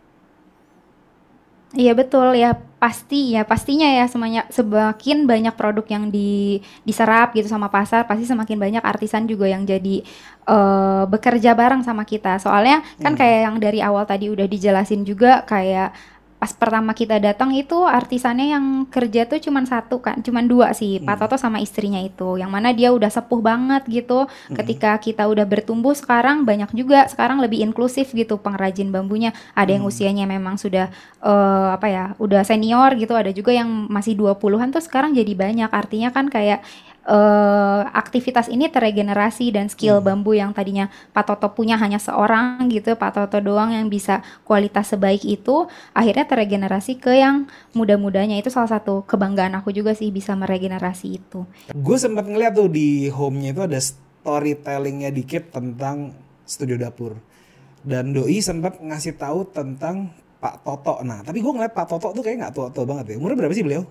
Iya betul ya pasti ya pastinya ya semuanya semakin banyak produk yang di diserap gitu sama pasar pasti semakin banyak artisan juga yang jadi uh, bekerja bareng sama kita soalnya kan hmm. kayak yang dari awal tadi udah dijelasin juga kayak pas pertama kita datang itu artisannya yang kerja tuh cuma satu kan, cuma dua sih, hmm. Pak Toto sama istrinya itu, yang mana dia udah sepuh banget gitu. Hmm. Ketika kita udah bertumbuh sekarang banyak juga sekarang lebih inklusif gitu pengrajin bambunya. Ada yang hmm. usianya memang sudah uh, apa ya, udah senior gitu, ada juga yang masih 20-an tuh sekarang jadi banyak. Artinya kan kayak uh, aktivitas ini terregenerasi dan skill hmm. bambu yang tadinya Pak Toto punya hanya seorang gitu, Pak Toto doang yang bisa kualitas sebaik itu, akhirnya terregenerasi ke yang muda-mudanya itu salah satu kebanggaan aku juga sih bisa meregenerasi itu. Gue sempat ngeliat tuh di home-nya itu ada storytellingnya dikit tentang studio dapur. Dan Doi sempat ngasih tahu tentang Pak Toto. Nah, tapi gue ngeliat Pak Toto tuh kayak nggak tua-tua banget ya. Umurnya berapa sih beliau?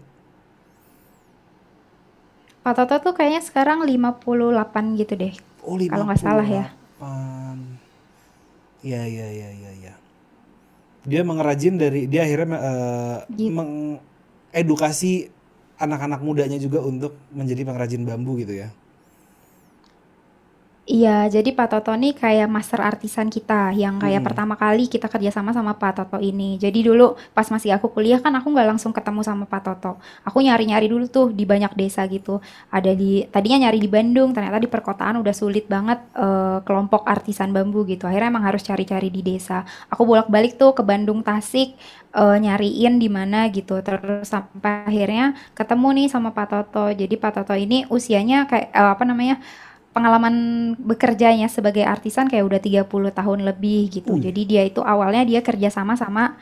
Pak Toto tuh kayaknya sekarang 58 gitu deh. Oh, Kalau nggak salah ya. Iya, iya, iya, iya, iya. Dia mengerajin dari dia akhirnya uh, gitu. mengedukasi anak-anak mudanya juga untuk menjadi pengrajin bambu gitu ya. Iya, jadi Pak Toto nih kayak master artisan kita yang kayak hmm. pertama kali kita kerjasama sama Pak Toto ini. Jadi dulu pas masih aku kuliah kan aku nggak langsung ketemu sama Pak Toto. Aku nyari-nyari dulu tuh di banyak desa gitu. Ada di tadinya nyari di Bandung, ternyata di perkotaan udah sulit banget uh, kelompok artisan bambu gitu. Akhirnya emang harus cari-cari di desa. Aku bolak-balik tuh ke Bandung, Tasik, uh, nyariin di mana gitu. Terus sampai akhirnya ketemu nih sama Pak Toto. Jadi Pak Toto ini usianya kayak uh, apa namanya? Pengalaman bekerjanya sebagai artisan kayak udah 30 tahun lebih gitu. Uh. Jadi dia itu awalnya dia kerja sama sama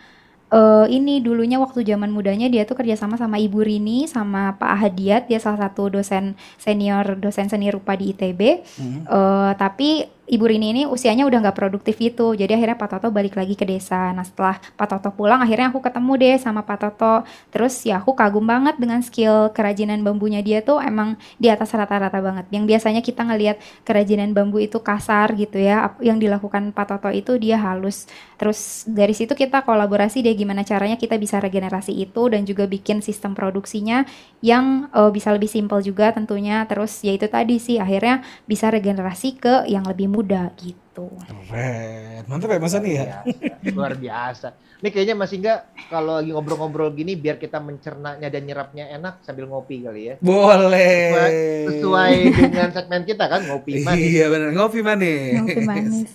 uh, ini dulunya waktu zaman mudanya dia tuh kerja sama sama Ibu Rini sama Pak Ahadiat dia salah satu dosen senior dosen seni rupa di ITB. Hmm. Uh, tapi Ibu Rini ini usianya udah nggak produktif itu. Jadi akhirnya Pak Toto balik lagi ke desa. Nah setelah Pak Toto pulang akhirnya aku ketemu deh sama Pak Toto. Terus ya aku kagum banget dengan skill kerajinan bambunya dia tuh emang di atas rata-rata banget. Yang biasanya kita ngelihat kerajinan bambu itu kasar gitu ya. Yang dilakukan Pak Toto itu dia halus. Terus dari situ kita kolaborasi deh gimana caranya kita bisa regenerasi itu dan juga bikin sistem produksinya yang uh, bisa lebih simpel juga tentunya. Terus ya itu tadi sih akhirnya bisa regenerasi ke yang lebih muda gitu. Keren. Mantap ya Mas Ani ya. Luar biasa. Ini kayaknya masih enggak kalau lagi ngobrol-ngobrol gini biar kita mencernanya dan nyerapnya enak sambil ngopi kali ya. Boleh. Sesuai, sesuai dengan segmen kita kan ngopi manis. Iya benar, ngopi manis. Ngopi manis.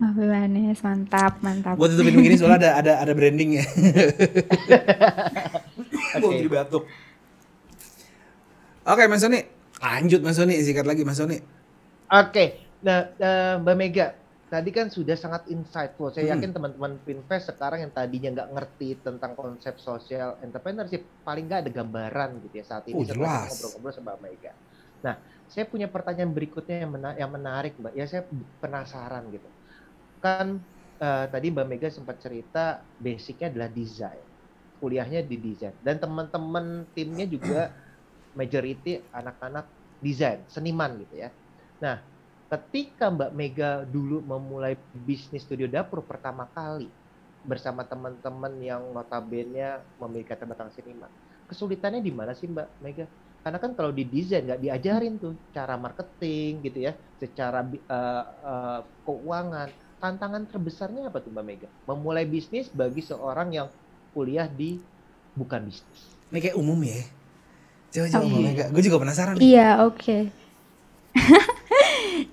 Ngopi manis, mantap, mantap. Buat tutupin begini soalnya ada ada ada brandingnya. *laughs* Oke. jadi batuk. Oke Mas Sony, lanjut Mas Sony, sikat lagi Mas Sony. Oke, nah eh, Mbak Mega, tadi kan sudah sangat insightful. Saya Hmm. yakin teman-teman Pinvest sekarang yang tadinya nggak ngerti tentang konsep social entrepreneurship, paling nggak ada gambaran gitu ya saat ini Oh, setelah jelas. ngobrol-ngobrol sama Mbak Mega. Nah, saya punya pertanyaan berikutnya yang, mena- yang menarik, Mbak. Ya saya penasaran gitu. Kan eh, tadi Mbak Mega sempat cerita basicnya adalah desain, kuliahnya di desain, dan teman-teman timnya juga majority anak-anak desain, seniman gitu ya. Nah, ketika Mbak Mega dulu memulai bisnis studio dapur pertama kali bersama teman-teman yang notabene memiliki latar belakang seniman, kesulitannya di mana sih Mbak Mega? Karena kan kalau di desain nggak diajarin tuh cara marketing gitu ya, secara eh, eh, keuangan. Tantangan terbesarnya apa tuh Mbak Mega? Memulai bisnis bagi seorang yang kuliah di bukan bisnis. Ini kayak umum ya. Coba coba Oh, Mbak iya. Mega. Gue juga penasaran nih. Iya, oke. *laughs*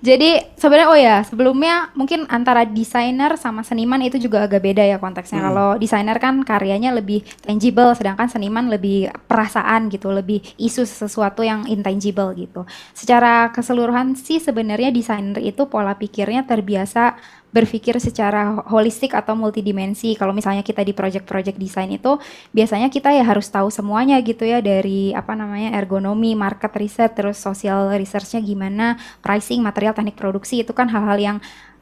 Jadi sebenarnya oh ya, sebelumnya mungkin antara desainer sama seniman itu juga agak beda ya konteksnya. Hmm. Kalau desainer kan karyanya lebih tangible, sedangkan seniman lebih perasaan gitu, lebih isu sesuatu yang intangible gitu. Secara keseluruhan sih sebenarnya desainer itu pola pikirnya terbiasa berpikir secara holistik atau multidimensi. Kalau misalnya kita di project-project desain itu biasanya kita ya harus tahu semuanya gitu ya dari apa namanya ergonomi, market research, terus social researchnya gimana, pricing, material, teknik produksi itu kan hal-hal yang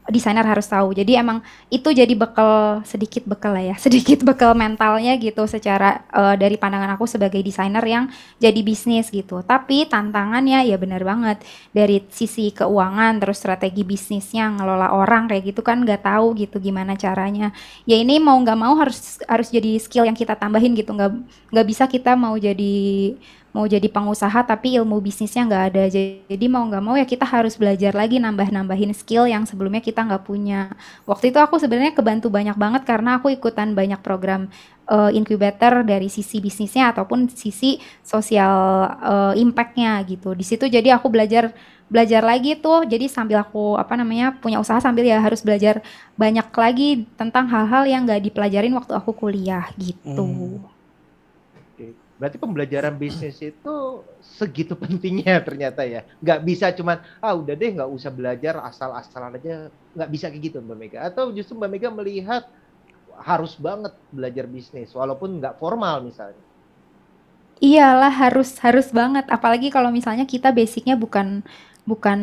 desainer harus tahu. Jadi emang itu jadi bekal sedikit bekal ya, *laughs* sedikit bekal mentalnya gitu secara eh, dari pandangan aku sebagai desainer yang jadi bisnis gitu. Tapi tantangannya ya benar banget dari sisi keuangan terus strategi bisnisnya ngelola orang kayak gitu kan nggak tahu gitu gimana caranya. Ya ini mau nggak mau harus harus jadi skill yang kita tambahin gitu nggak nggak bisa kita mau jadi mau jadi pengusaha tapi ilmu bisnisnya nggak ada jadi mau nggak mau ya kita harus belajar lagi nambah-nambahin skill yang sebelumnya kita nggak punya. Waktu itu aku sebenarnya kebantu banyak banget karena aku ikutan banyak program eh, incubator dari sisi bisnisnya ataupun sisi sosial eh, impactnya gitu. Di situ jadi aku belajar belajar lagi tuh. Jadi sambil aku apa namanya punya usaha sambil ya harus belajar banyak lagi tentang hal-hal yang nggak dipelajarin waktu aku kuliah gitu. Hmm. Berarti pembelajaran bisnis itu segitu *laughs* pentingnya ternyata ya. Nggak bisa cuman, ah udah deh nggak usah belajar asal-asalan aja. Nggak bisa kayak gitu Mbak Mega. Atau justru Mbak Mega melihat harus banget belajar bisnis. Walaupun nggak formal misalnya. Iyalah harus harus banget apalagi kalau misalnya kita basicnya bukan bukan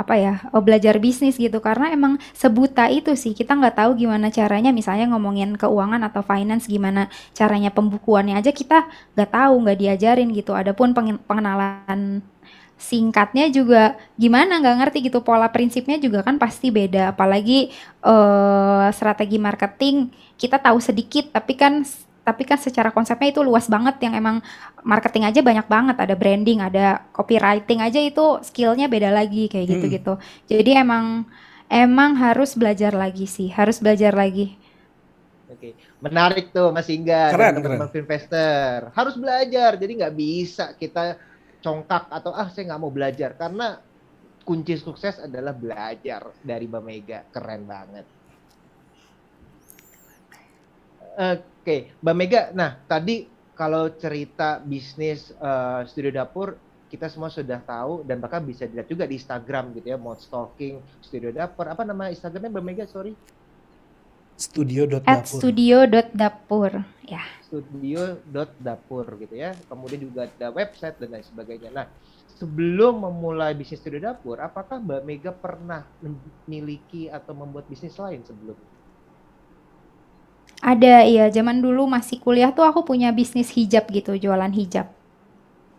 apa ya eh, belajar bisnis gitu. Karena emang sebuta itu sih kita nggak tahu gimana caranya misalnya ngomongin keuangan atau finance gimana caranya pembukuannya aja kita nggak tahu nggak diajarin gitu. Adapun pengen- pengenalan singkatnya juga gimana nggak ngerti gitu. Pola prinsipnya juga kan pasti beda. Apalagi eh, strategi marketing kita tahu sedikit tapi kan tapi kan secara konsepnya itu luas banget yang emang marketing aja banyak banget ada branding ada copywriting aja itu skillnya beda lagi kayak gitu gitu jadi emang emang harus belajar lagi sih harus belajar lagi Oke, menarik tuh Mas Keren, dan teman-teman investor. Harus belajar, jadi nggak bisa kita congkak atau ah saya nggak mau belajar karena kunci sukses adalah belajar dari Mbak Mega. Keren banget. Oke, Mbak Mega. Nah, tadi kalau cerita bisnis eh, studio dapur kita semua sudah tahu dan bahkan bisa dilihat juga di Instagram gitu ya, mau stalking studio dapur. Apa nama Instagramnya Mbak Mega? Sorry. Studio dot at dapur. studio.dapur ya studio.dapur gitu ya. Kemudian juga ada website dan lain sebagainya. Nah, sebelum memulai bisnis studio dapur, apakah Mbak Mega pernah memiliki atau membuat bisnis lain sebelum? Ada, iya. Zaman dulu masih kuliah tuh aku punya bisnis hijab gitu, jualan hijab.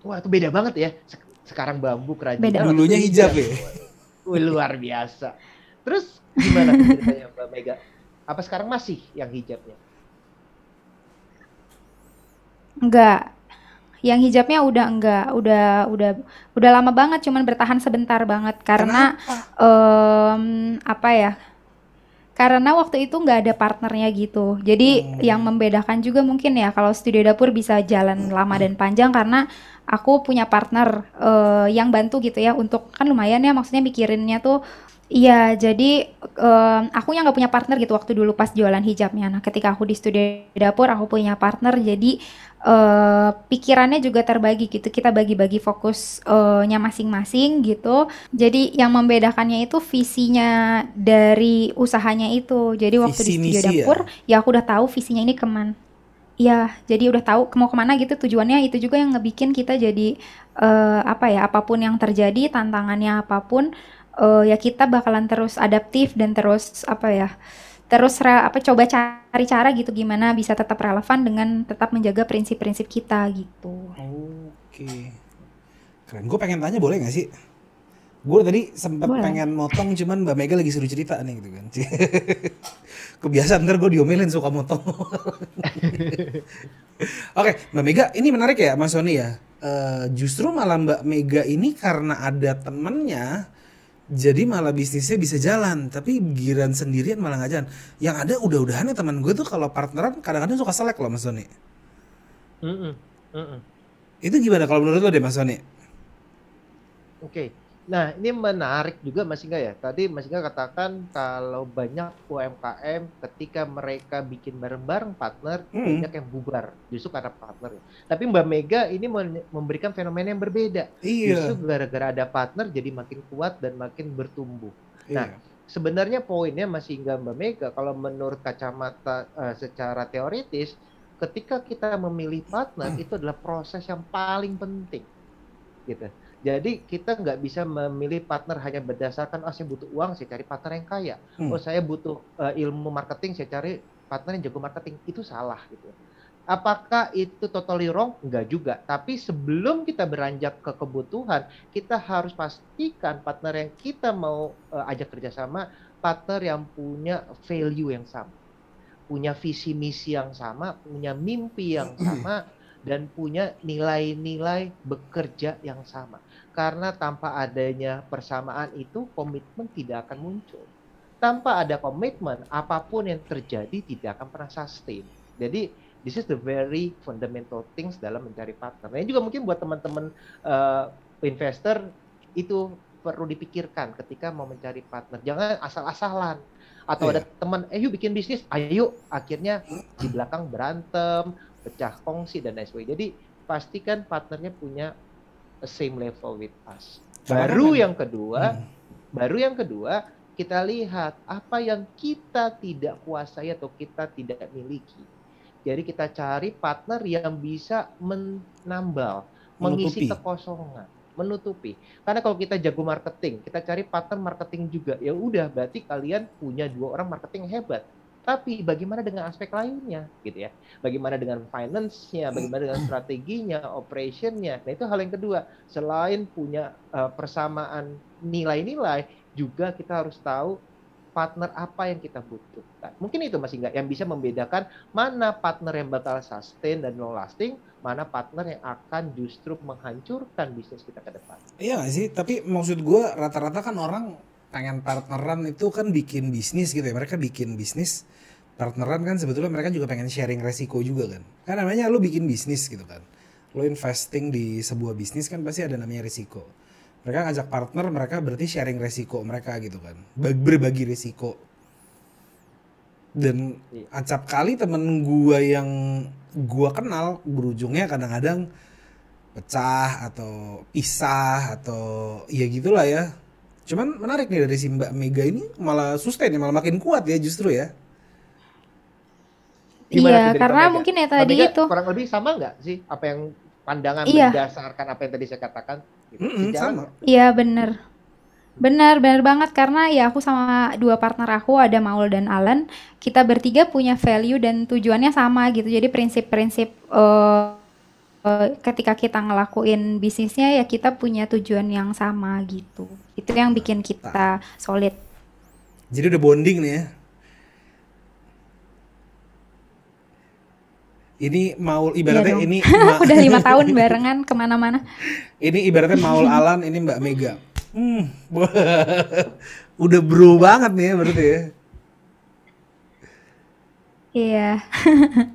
Wah, itu beda banget ya. Sekarang bambu kerajinan. Beda. Dulunya hijab ya. *laughs* Wih, luar biasa. Terus gimana ceritanya Mbak Mega? Apa sekarang masih yang hijabnya? Enggak. Yang hijabnya udah enggak, udah udah udah lama banget cuman bertahan sebentar banget karena um, apa ya? Karena waktu itu nggak ada partnernya gitu. Jadi hmm. yang membedakan juga mungkin ya kalau studio dapur bisa jalan lama dan panjang karena aku punya partner uh, yang bantu gitu ya untuk kan lumayan ya maksudnya mikirinnya tuh Iya, jadi um, aku yang nggak punya partner gitu waktu dulu pas jualan hijabnya. Nah, ketika aku di studio dapur, aku punya partner, jadi uh, pikirannya juga terbagi gitu. Kita bagi-bagi fokusnya masing-masing gitu. Jadi yang membedakannya itu visinya dari usahanya itu. Jadi waktu Visi di studio ya? dapur, ya? ya aku udah tahu visinya ini ke mana. Iya, jadi udah tahu mau ke mana gitu tujuannya itu juga yang ngebikin kita jadi uh, apa ya apa pun yang terjadi tantangannya apa pun uh, ya kita bakalan terus adaptif dan terus apa ya terus re, apa coba cari cara gitu gimana bisa tetap relevan dengan tetap menjaga prinsip-prinsip kita gitu. Oke, keren. Gue pengen tanya boleh gak sih? Gue tadi sempat pengen motong cuman Mbak Mega lagi suruh cerita nih gitu kan. *laughs* Kebiasaan ntar gue diomelin suka motong. *laughs* Oke, Mbak Mega, ini menarik ya Mas Sony ya. Uh, justru malah Mbak Mega ini karena ada temennya jadi malah bisnisnya bisa jalan tapi giran sendirian malah nggak jalan yang ada udah-udahan ya teman gue tuh kalau partneran kadang-kadang suka selek loh mas Sony mm -mm. Mm -mm. itu gimana kalau menurut lo deh mas Sony oke okay. Nah, ini menarik juga Mas Inga ya. Tadi Mas Inga katakan kalau banyak UMKM ketika mereka bikin bareng-bareng partner, hmm. banyak yang bubar justru karena partner. Tapi Mbak Mega ini memberikan fenomena yang berbeda. Iya. Justru gara-gara ada partner jadi makin kuat dan makin bertumbuh. Nah, iya. Nah, sebenarnya poinnya masih Inga Mbak Mega kalau menurut kacamata uh, secara teoritis ketika kita memilih partner hmm. itu adalah proses yang paling penting. Gitu jadi kita nggak bisa memilih partner hanya berdasarkan oh saya butuh uang saya cari partner yang kaya. Hmm. Oh saya butuh uh, ilmu marketing saya cari partner yang jago marketing. Itu salah gitu. Apakah itu totally wrong? Enggak juga. Tapi sebelum kita beranjak ke kebutuhan, kita harus pastikan partner yang kita mau uh, ajak kerjasama, partner yang punya value yang sama, punya visi misi yang sama, punya mimpi yang sama, *clears throat* dan punya nilai-nilai bekerja yang sama. Karena tanpa adanya persamaan itu komitmen tidak akan muncul. Tanpa ada komitmen, apa pun yang terjadi tidak akan pernah sustain. Jadi this is the very fundamental things dalam mencari partner. Ini juga mungkin buat teman-teman uh, investor itu perlu dipikirkan ketika mau mencari partner. Jangan asal-asalan atau yeah. ada teman, eh yuk bikin bisnis, ayo akhirnya di belakang berantem, pecah kongsi dan lain sebagainya. Jadi pastikan partnernya punya same level with us. Baru yang kedua, hmm. baru yang kedua kita lihat apa yang kita tidak kuasai atau kita tidak miliki. Jadi kita cari partner yang bisa menambal, mengisi kekosongan, menutupi. Karena kalau kita jago marketing, kita cari partner marketing juga. Ya udah, berarti kalian punya dua orang marketing hebat tapi bagaimana dengan aspek lainnya, gitu ya? Bagaimana dengan finance-nya, bagaimana dengan strateginya, operation-nya. Nah itu hal yang kedua. Selain punya uh, persamaan nilai-nilai, juga kita harus tahu partner apa yang kita butuhkan. Mungkin itu masih enggak yang bisa membedakan mana partner yang bakal sustain dan long lasting, mana partner yang akan justru menghancurkan bisnis kita ke depan. Iya gak sih? Tapi maksud gue rata-rata kan orang pengen partneran itu kan bikin bisnis gitu ya. Mereka bikin bisnis partneran kan sebetulnya mereka juga pengen sharing resiko juga kan. Kan namanya lu bikin bisnis gitu kan. Lu investing di sebuah bisnis kan pasti ada namanya resiko. Mereka ngajak partner mereka berarti sharing resiko mereka gitu kan. Berbagi resiko. Dan acap kali temen gua yang gua kenal berujungnya kadang-kadang pecah atau pisah atau ya gitulah ya Cuman menarik nih dari si Mbak Mega ini malah sustain ya, malah makin kuat ya justru ya. Gimana iya, karena mungkin ya tadi itu kurang lebih sama nggak sih apa yang pandangan Iya. berdasarkan apa yang tadi saya katakan. Gitu. Mm-mm, Sejalan sama. Iya bener. Benar, benar banget karena ya aku sama dua partner aku ada Maul dan Alan, kita bertiga punya value dan tujuannya sama gitu. Jadi prinsip-prinsip eh, ketika kita ngelakuin bisnisnya ya kita punya tujuan yang sama gitu. Itu yang bikin kita solid. Jadi udah bonding nih ya. Ini Maul ibaratnya Iya ini *laughs* ma- Udah lima tahun barengan ke mana-mana. ini ibaratnya Maul Alan ini Mbak Mega. Hmm, *laughs* udah bro banget nih ya berarti ya. Iya. *laughs*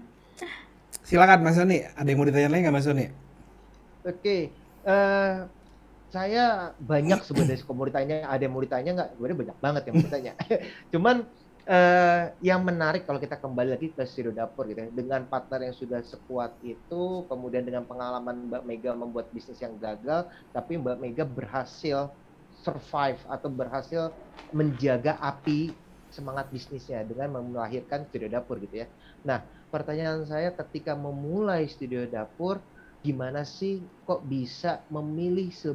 Silakan Mas Sony, ada yang mau ditanya lagi nggak Mas Sony? Oke, eh saya banyak sebenarnya ditanya, ada yang mau ditanya nggak? Sebenarnya banyak banget yang mau ditanya. *laughs* Cuman eh yang menarik kalau kita kembali lagi ke studio dapur gitu ya, dengan partner yang sudah sekuat itu, kemudian dengan pengalaman Mbak Mega membuat bisnis yang gagal, tapi Mbak Mega berhasil survive atau berhasil menjaga api semangat bisnisnya dengan melahirkan studio dapur gitu ya. Nah, pertanyaan saya ketika memulai studio dapur gimana sih kok bisa memilih se,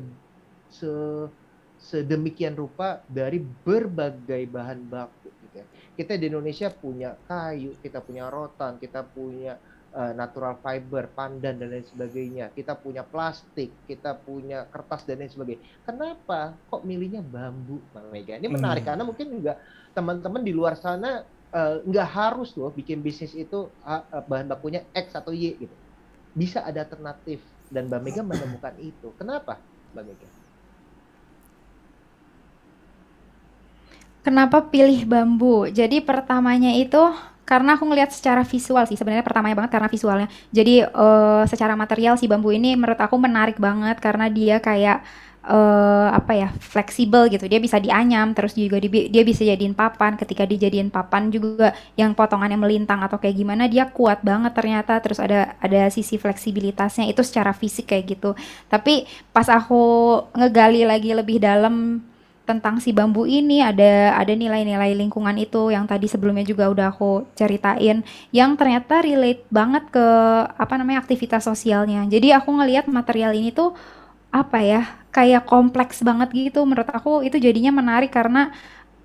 se- sedemikian rupa dari berbagai bahan baku gitu ya. Kita di Indonesia punya kayu, kita punya rotan, kita punya eh, natural fiber, pandan dan lain sebagainya. Kita punya plastik, kita punya kertas dan lain sebagainya. Kenapa kok milihnya bambu, Bang Mega? Ini menarik Hmm. karena mungkin juga teman-teman di luar sana eh, nggak harus loh bikin bisnis itu eh, bahan bakunya X atau Y gitu bisa ada alternatif dan Mbak Mega menemukan itu. Kenapa, Mbak Mega? Kenapa pilih bambu? Jadi pertamanya itu karena aku ngelihat secara visual sih sebenarnya pertamanya banget karena visualnya. Jadi eh, secara material si bambu ini menurut aku menarik banget karena dia kayak eh, apa ya fleksibel gitu. Dia bisa dianyam terus juga di- dia bisa jadiin papan. Ketika dijadiin papan juga yang potongannya melintang atau kayak gimana dia kuat banget ternyata. Terus ada ada sisi fleksibilitasnya itu secara fisik kayak gitu. Tapi pas aku ngegali lagi lebih dalam tentang si bambu ini ada ada nilai-nilai lingkungan itu yang tadi sebelumnya juga udah aku ceritain yang ternyata relate banget ke apa namanya aktivitas sosialnya. Jadi aku ngelihat material ini tuh apa ya kayak kompleks banget gitu menurut aku itu jadinya menarik karena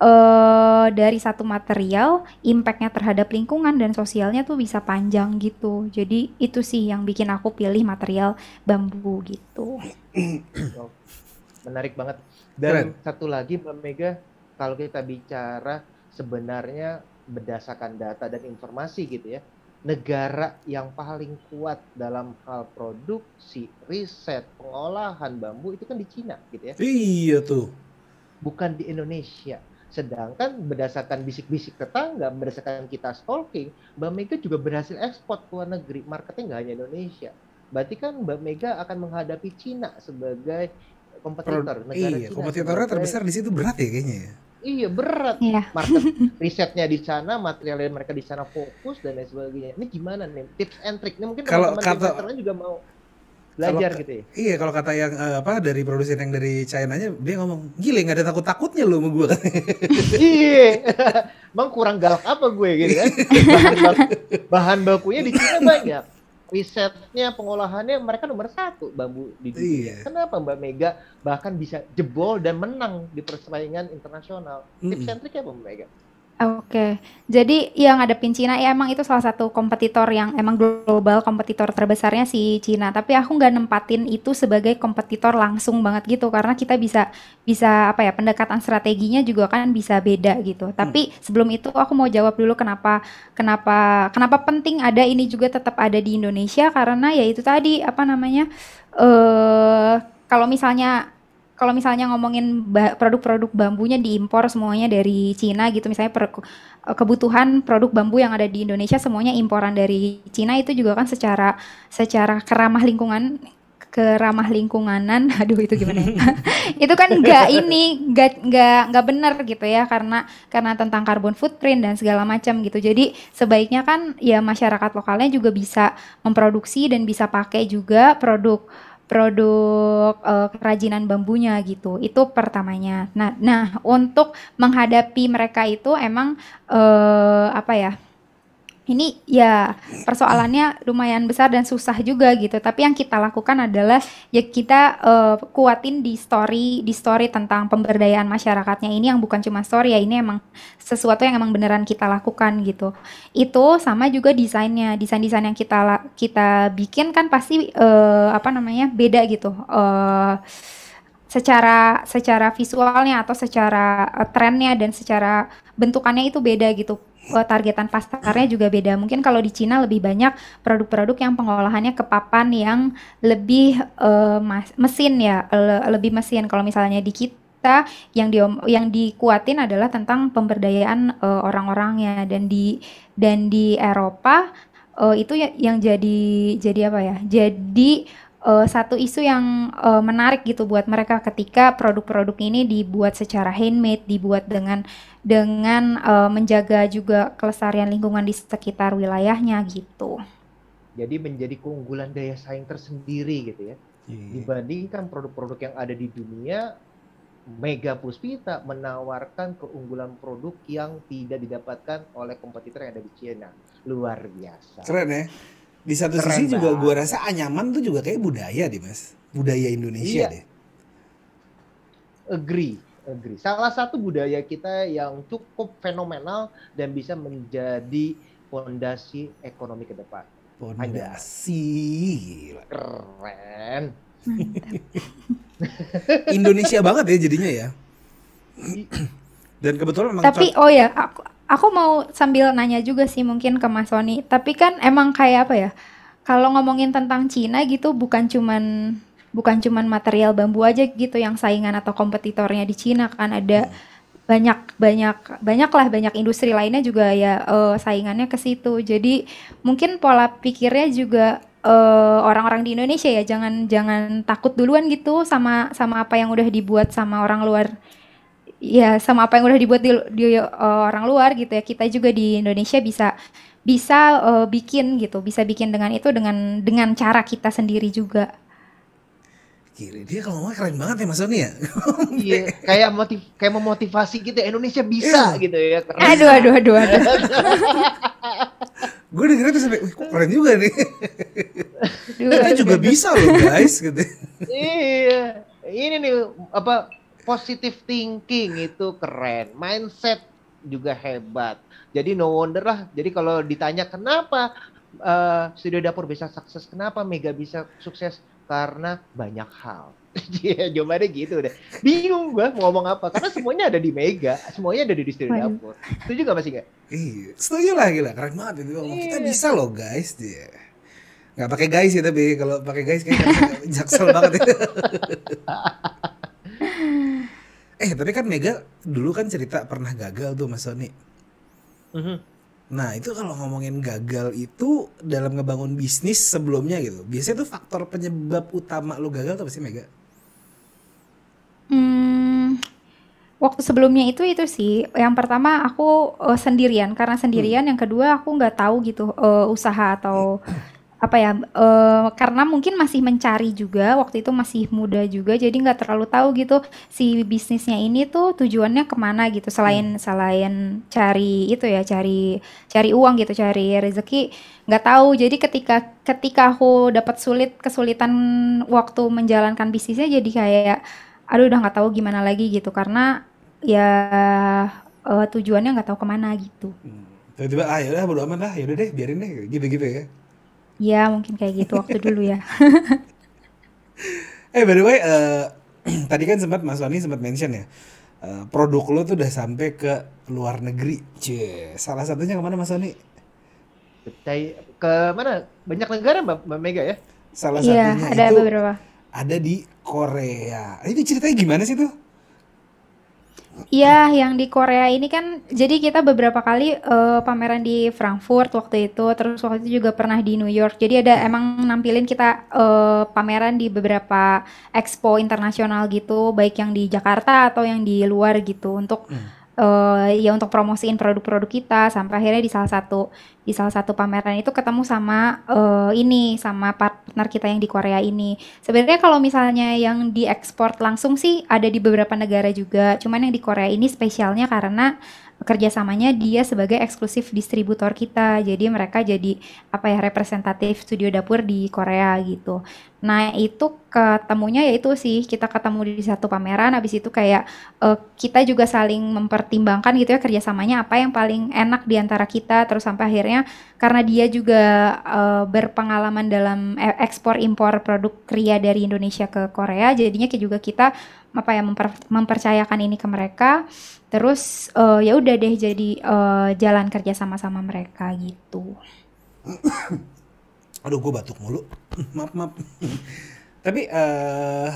eh dari satu material impactnya terhadap lingkungan dan sosialnya tuh bisa panjang gitu. Jadi itu sih yang bikin aku pilih material bambu gitu. Menarik banget. Dan satu lagi Mbak Mega, kalau kita bicara sebenarnya berdasarkan data dan informasi gitu ya, negara yang paling kuat dalam hal produksi, riset, pengolahan bambu itu kan di Cina gitu ya. Iya tuh. bukan di Indonesia. Sedangkan berdasarkan bisik-bisik tetangga, berdasarkan kita stalking, Mbak Mega juga berhasil ekspor ke luar negeri. Marketnya nggak hanya Indonesia. Berarti kan Mbak Mega akan menghadapi Cina sebagai kompetitor. negara Iya, Cina kompetitornya sebagai- terbesar di situ berat ya kayaknya ya. Iya berat. Iya. Market *laughs* risetnya di sana, material dari mereka di sana fokus dan lain sebagainya. Ini gimana nih tips and trick? Ini mungkin Kalau teman-teman kata- juga mau belajar Kalau- gitu ya. Iya, kalau kata yang eh, apa dari produsen yang dari China-nya dia ngomong, "Gile, nggak ada takut-takutnya lu sama gua." *laughs* Iya. *laughs* Emang kurang galak apa gue gitu kan? Bahan, baku, bahan bakunya di Cina banyak. Risetnya, pengolahannya mereka nomor satu bambu di Iya. dunia. Kenapa Mbak Mega bahkan bisa jebol dan menang di persaingan internasional? Tips Mm-mm. and trick apa Mbak Mega? Oke, jadi yang ngadepin Cina ya emang itu salah satu kompetitor yang emang global kompetitor terbesarnya si Cina. Tapi aku nggak nempatin itu sebagai kompetitor langsung banget gitu karena kita bisa bisa apa ya pendekatan strateginya juga kan bisa beda gitu. Tapi sebelum itu aku mau jawab dulu kenapa kenapa kenapa penting ada ini juga tetap ada di Indonesia karena ya itu tadi apa namanya eh kalau misalnya kalau misalnya ngomongin produk-produk bambunya diimpor semuanya dari Cina gitu misalnya per- kebutuhan produk bambu yang ada di Indonesia semuanya imporan dari Cina itu juga kan secara secara keramah lingkungan keramah lingkunganan *laughs* aduh itu gimana ya? *laughs* Itu kan nggak ini nggak nggak nggak benar gitu ya karena karena tentang carbon footprint dan segala macam gitu. Jadi sebaiknya kan ya masyarakat lokalnya juga bisa memproduksi dan bisa pakai juga produk produk eh, kerajinan bambunya gitu. Itu pertamanya. Nah, nah untuk menghadapi mereka itu emang eh, apa ya? Ini ya persoalannya lumayan besar dan susah juga gitu. Tapi yang kita lakukan adalah ya kita uh, kuatin di story di story tentang pemberdayaan masyarakatnya ini yang bukan cuma story ya ini emang sesuatu yang emang beneran kita lakukan gitu. Itu sama juga desainnya desain-desain yang kita kita bikin kan pasti uh, apa namanya beda gitu. Uh, secara secara visualnya atau secara uh, trennya dan secara bentukannya itu beda gitu uh, targetan pasarnya juga beda. Mungkin kalau di Cina lebih banyak produk-produk yang pengolahannya ke papan yang lebih uh, mesin ya, le lebih mesin. Kalau misalnya di kita yang di yang dikuatin adalah tentang pemberdayaan uh, orang-orangnya dan di dan di Eropa uh, itu ya, yang jadi jadi apa ya? Jadi uh, satu isu yang uh, menarik gitu buat mereka ketika produk-produk ini dibuat secara handmade, dibuat dengan dengan uh, menjaga juga kelestarian lingkungan di sekitar wilayahnya gitu. Jadi menjadi keunggulan daya saing tersendiri gitu ya. Yeah. Dibandingkan produk-produk yang ada di dunia, Mega Puspita menawarkan keunggulan produk yang tidak didapatkan oleh kompetitor yang ada di China. Luar biasa. Keren ya di satu Keren sisi juga gue rasa anyaman tuh juga kayak budaya deh mas. Budaya Indonesia iya. deh. Agree agree. Salah satu budaya kita yang cukup fenomenal dan bisa menjadi fondasi ekonomi ke depan. Fondasi. Keren. Indonesia banget ya jadinya ya. Dan kebetulan memang tapi oh ya aku aku mau sambil nanya juga sih mungkin ke Mas Sony. Tapi kan emang kayak apa ya? Kalau ngomongin tentang Cina gitu bukan cuman bukan cuman material bambu aja gitu yang saingan atau kompetitornya di Cina kan ada banyak banyak banyak lah banyak industri lainnya juga ya uh, saingannya ke situ. Jadi mungkin pola pikirnya juga eh, orang-orang uh, di Indonesia ya jangan jangan takut duluan gitu sama sama apa yang udah dibuat sama orang luar ya sama apa yang udah dibuat di, di uh, orang luar gitu ya kita juga di Indonesia bisa bisa uh, bikin gitu bisa bikin dengan itu dengan dengan cara kita sendiri juga Kira dia kalau ngomong keren banget ya Mas Sony ya. *laughs* iya, kayak motiv kayak memotivasi gitu ya Indonesia bisa yeah. gitu ya. Keren. Aduh aduh aduh aduh. *laughs* Gue dengerin tuh sampai, wih kok keren juga nih. Kita juga bisa loh guys gitu. iya, ini nih apa positive thinking itu keren, mindset juga hebat. Jadi no wonder lah. Jadi kalau ditanya kenapa uh, studio dapur bisa sukses, kenapa Mega bisa sukses? Karena banyak hal. *laughs* Iya, jawabannya gitu deh. Bingung gua mau ngomong apa. Karena semuanya ada di Mega, semuanya ada di studio dapur. Itu juga masih gak? Iya, setuju lah gila. Keren banget itu. Iya. Kita bisa loh guys dia. Gak pakai guys ya tapi kalau pakai guys kayak *laughs* jaksel banget ya. *laughs* Eh tapi kan Mega dulu kan cerita pernah gagal tuh Mas Sony. Mm-hmm. Nah itu kalau ngomongin gagal itu dalam ngebangun bisnis sebelumnya gitu. Biasanya tuh faktor penyebab utama lo gagal tuh pasti Mega? Hmm, waktu sebelumnya itu itu sih. Yang pertama aku uh, sendirian karena sendirian. Hmm. Yang kedua aku nggak tahu gitu uh, usaha atau apa ya uh, karena mungkin masih mencari juga waktu itu masih muda juga jadi nggak terlalu tahu gitu si bisnisnya ini tuh tujuannya ke mana gitu selain hmm. selain cari itu ya cari cari uang gitu cari rezeki nggak tahu jadi ketika ketika aku dapat sulit kesulitan waktu menjalankan bisnisnya jadi kayak aduh udah nggak tahu gimana lagi gitu karena ya uh, tujuannya nggak tahu ke mana gitu hmm. tiba-tiba ah ya udah bodo amat lah ya udah deh biarin deh gitu-gitu ya Ya mungkin kayak gitu waktu dulu ya. *laughs* eh by the way, uh, *clears throat* tadi kan sempat Mas Wani sempat mention ya, uh, produk lo tuh udah sampai ke luar negeri. Cie, salah satunya ke mana Mas Wani? Ke mana? Banyak negara Mbak, Mbak Mega ya? Salah iya, satunya ada itu beberapa. ada di Korea. Ini ceritanya gimana sih tuh? Iya, yang di Korea ini kan jadi kita beberapa kali uh, pameran di Frankfurt waktu itu, terus waktu itu juga pernah di New York. Jadi ada emang nampilin kita uh, pameran di beberapa expo internasional gitu, baik yang di Jakarta atau yang di luar gitu untuk hmm uh, ya untuk promosiin produk-produk kita sampai akhirnya di salah satu di salah satu pameran itu ketemu sama uh, ini sama partner kita yang di Korea ini. Sebenarnya kalau misalnya yang diekspor langsung sih ada di beberapa negara juga. Cuman yang di Korea ini spesialnya karena kerjasamanya dia sebagai eksklusif distributor kita. Jadi mereka jadi apa ya representatif studio dapur di Korea gitu. Nah itu ketemunya yaitu sih kita ketemu di satu pameran. Habis itu kayak uh, kita juga saling mempertimbangkan gitu ya kerjasamanya apa yang paling enak di antara kita. Terus sampai akhirnya karena dia juga uh, berpengalaman dalam e, ekspor impor produk kria dari Indonesia ke Korea, jadinya juga kita apa ya memper, mempercayakan ini ke mereka terus uh, ya udah deh jadi uh, jalan kerja sama-sama mereka gitu. *coughs* Aduh gue batuk mulu. *coughs* Maaf maaf. *coughs* Tapi uh,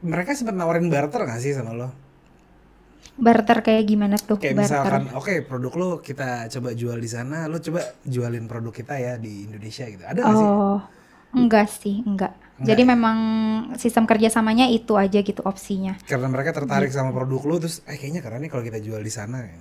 mereka sempat nawarin barter gak sih sama lo? Barter kayak gimana tuh? Kayak barter. misalkan oke okay, produk lo kita coba jual di sana lo coba jualin produk kita ya di Indonesia gitu. Ada nggak oh, sih enggak sih enggak. Enggak. Jadi memang sistem kerjasamanya itu aja gitu opsinya. Karena mereka tertarik gitu. sama produk lu terus, eh kayaknya karena nih kalau kita jual di sana ya.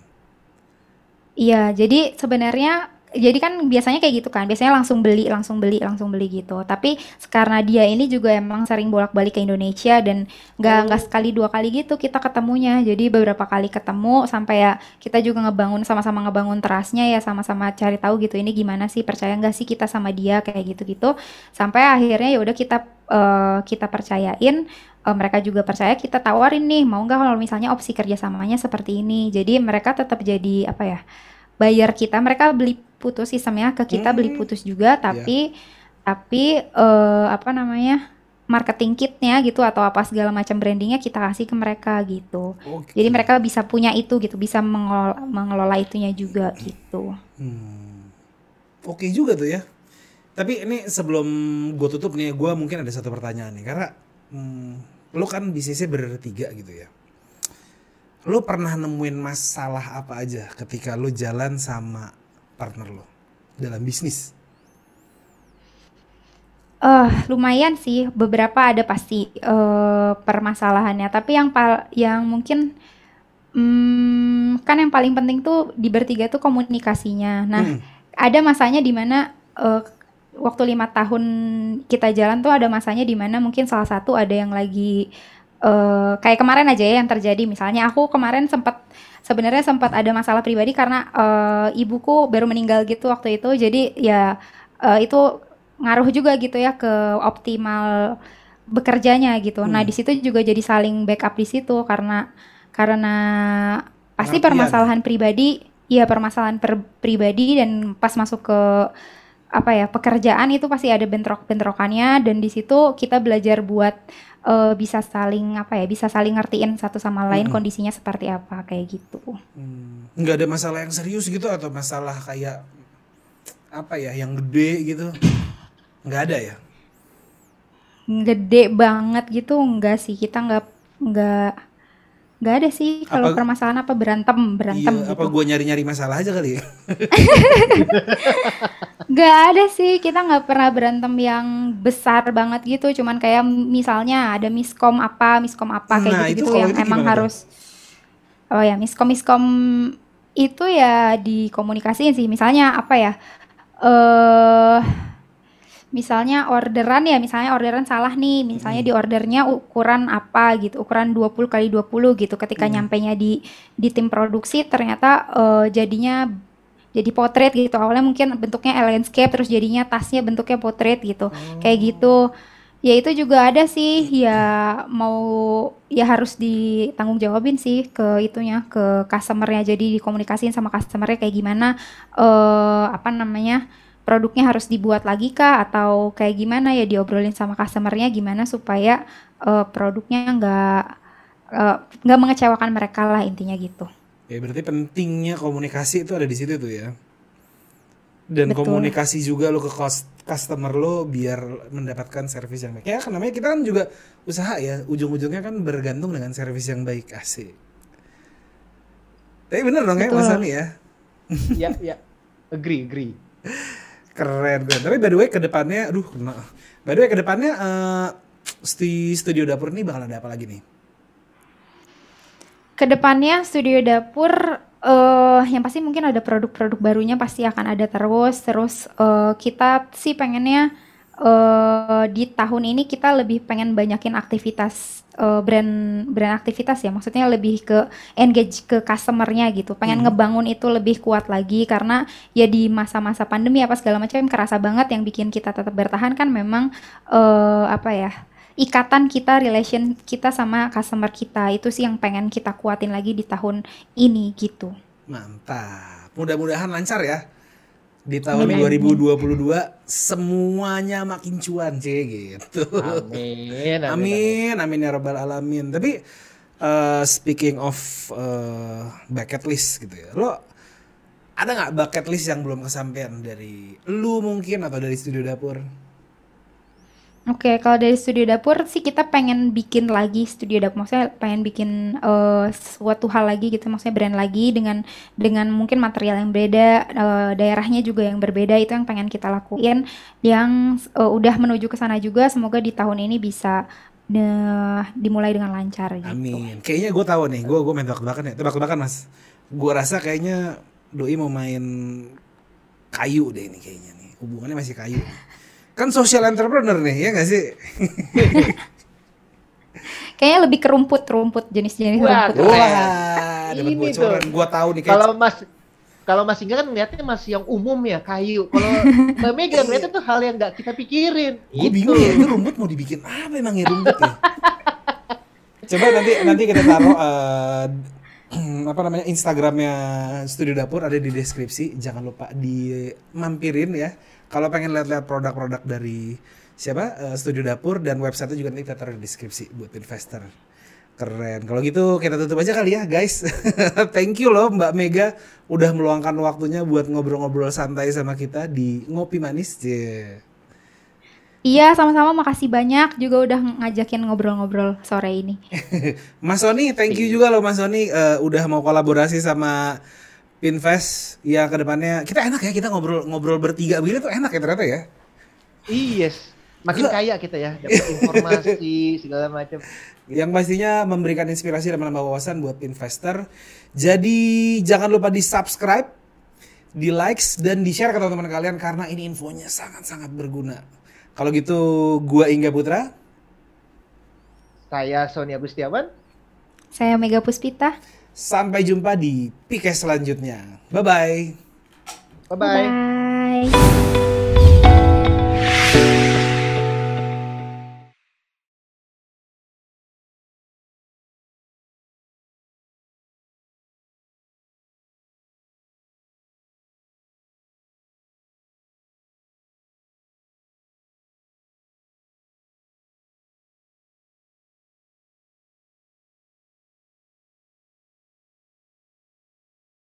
Iya, jadi sebenarnya jadi kan biasanya kayak gitu kan biasanya langsung beli langsung beli langsung beli gitu. Tapi karena dia ini juga emang sering bolak-balik ke Indonesia dan nggak nggak oh. sekali dua kali gitu kita ketemunya. Jadi beberapa kali ketemu sampai ya kita juga ngebangun sama-sama ngebangun terasnya ya sama-sama cari tahu gitu ini gimana sih percaya nggak sih kita sama dia kayak gitu-gitu. Sampai akhirnya ya udah kita uh, kita percayain uh, mereka juga percaya kita tawarin nih mau nggak kalau misalnya opsi kerjasamanya seperti ini. Jadi mereka tetap jadi apa ya bayar kita mereka beli putus sistemnya ke kita hmm. beli putus juga iya. tapi yeah. tapi uh, apa namanya marketing kitnya gitu atau apa segala macam brandingnya kita kasih ke mereka gitu okay. jadi mereka bisa punya itu gitu bisa mengelola, mengelola itunya juga gitu hmm. oke okay juga tuh ya tapi ini sebelum gue tutup nih gue mungkin ada satu pertanyaan nih karena hmm, lo kan bisnisnya bertiga gitu ya lo pernah nemuin masalah apa aja ketika lo jalan sama partner lo dalam bisnis? Uh, lumayan sih beberapa ada pasti uh, permasalahannya tapi yang pal yang mungkin um, kan yang paling penting tuh di bertiga tuh komunikasinya nah hmm. ada masanya di mana uh, waktu lima tahun kita jalan tuh ada masanya di mana mungkin salah satu ada yang lagi uh, kayak kemarin aja ya yang terjadi misalnya aku kemarin sempat sebenarnya sempat ada masalah pribadi karena uh, ibuku baru meninggal gitu waktu itu jadi ya uh, itu ngaruh juga gitu ya ke optimal bekerjanya gitu. Nah, hmm. Nah, di situ juga jadi saling backup di situ karena karena pasti Perhatian. permasalahan pribadi, ya permasalahan per, pribadi dan pas masuk ke apa ya pekerjaan itu pasti ada bentrok-bentrokannya dan di situ kita belajar buat uh, bisa saling apa ya bisa saling ngertiin satu sama lain hmm. kondisinya seperti apa kayak gitu. Hmm. Nggak ada masalah yang serius gitu atau masalah kayak apa ya yang gede gitu? Nggak ada ya? Gede banget gitu enggak sih kita nggak nggak nggak ada sih kalau permasalahan apa berantem berantem iya, gitu. apa gue nyari nyari masalah aja kali ya *laughs* Gak ada sih, kita nggak pernah berantem yang besar banget gitu. Cuman kayak misalnya ada miskom apa, miskom apa kayak nah, gitu, gitu yang emang harus. Oh ya, miskom miskom itu ya dikomunikasiin sih. Misalnya apa ya? Eh uh, misalnya orderan ya, misalnya orderan salah nih, misalnya hmm. di ordernya ukuran apa gitu, ukuran 20 kali 20 gitu. Ketika hmm. nyampe nya di di tim produksi ternyata uh, jadinya jadi potret gitu awalnya mungkin bentuknya landscape terus jadinya tasnya bentuknya potret gitu oh. kayak gitu ya itu juga ada sih ya mau ya harus ditanggung jawabin sih ke itunya ke customernya jadi dikomunikasiin sama customernya kayak gimana uh, apa namanya produknya harus dibuat lagi kah atau kayak gimana ya diobrolin sama customernya gimana supaya uh, produknya nggak eh, nggak uh, mengecewakan mereka lah intinya gitu. Ya berarti pentingnya komunikasi itu ada di situ tuh ya. Dan Betul. komunikasi juga lo ke customer lo biar mendapatkan servis yang baik. Ya kan namanya kita kan juga usaha ya, ujung-ujungnya kan bergantung dengan servis yang baik asik. Tapi bener dong ya, Betul. ya Mas Ani ya. ya, ya. Agree, agree. *laughs* Keren, keren. Tapi by the way ke depannya, aduh kena. By the way ke depannya uh, studio dapur ini bakal ada apa lagi nih? ke depannya studio dapur uh, yang pasti mungkin ada produk-produk barunya pasti akan ada terus terus uh, kita sih pengennya uh, di tahun ini kita lebih pengen banyakin aktivitas uh, brand brand aktivitas ya. Maksudnya lebih ke engage ke customernya gitu. Pengen hmm. ngebangun itu lebih kuat lagi karena ya di masa-masa pandemi apa segala macam kerasa banget yang bikin kita tetap bertahan kan memang uh, apa ya ikatan kita relation kita sama customer kita. Itu sih yang pengen kita kuatin lagi di tahun ini gitu. Mantap. Mudah-mudahan lancar ya di tahun amin. 2022 semuanya makin cuan cie gitu. Amin. Amin. Amin, amin ya rabbal alamin. Tapi uh, speaking of uh, bucket list gitu ya. Lo ada nggak bucket list yang belum kesampaian dari lu mungkin atau dari studio dapur? Oke, kalau dari studio dapur sih kita pengen bikin lagi studio dapur, maksudnya pengen bikin uh, suatu hal lagi gitu, maksudnya brand lagi dengan dengan mungkin material yang beda, uh, daerahnya juga yang berbeda itu yang pengen kita lakuin, yang uh, udah menuju ke sana juga. Semoga di tahun ini bisa uh, dimulai dengan lancar. Gitu. Amin. Kayaknya gue tahu nih, gue gue main tebak-tebakan ya, tebak-tebakan mas. Gue rasa kayaknya doi mau main kayu deh ini kayaknya nih, hubungannya masih kayu. Kan social entrepreneur nih, ya gak sih? *laughs* Kayaknya lebih ke rumput, rumput jenis-jenis rumput. Wah, dapat bocoran. Gua tahu nih Kalau Mas kalau Mas Inga kan ngeliatnya masih yang umum ya, kayu. Kalau *laughs* Mbak Mega ngeliatnya tuh hal yang gak kita pikirin. Gue bingung ya, itu rumput mau dibikin apa emang ya rumput ya? Coba nanti nanti kita taruh uh, *clears throat* apa namanya Instagramnya Studio Dapur ada di deskripsi. Jangan lupa dimampirin ya kalau pengen lihat-lihat produk-produk dari siapa? Uh, studio dapur dan website juga nanti kita taruh di deskripsi buat investor. Keren. Kalau gitu kita tutup aja kali ya guys. *laughs* Thank you loh Mbak Mega udah meluangkan waktunya buat ngobrol-ngobrol santai sama kita di ngopi manis. Yeah. Iya, sama-sama. Makasih banyak juga udah ngajakin ngobrol-ngobrol sore ini. *laughs* Mas Sony, thank you juga loh Mas Sony uh, udah mau kolaborasi sama Pinvest ya ke depannya kita enak ya kita ngobrol-ngobrol bertiga begini tuh enak ya ternyata ya. Yes, makin kaya kita ya dapat informasi *laughs* segala macam. Yang pastinya memberikan inspirasi dan menambah wawasan buat investor. Jadi jangan lupa di subscribe, di likes dan di share ke teman-teman kalian karena ini infonya sangat-sangat berguna. Kalau gitu, gua Ingga Putra. Saya Sonia Gustiawan. Saya Mega Puspita. Sampai jumpa di PK selanjutnya. Bye-bye. Bye-bye. Bye. -bye. Bye.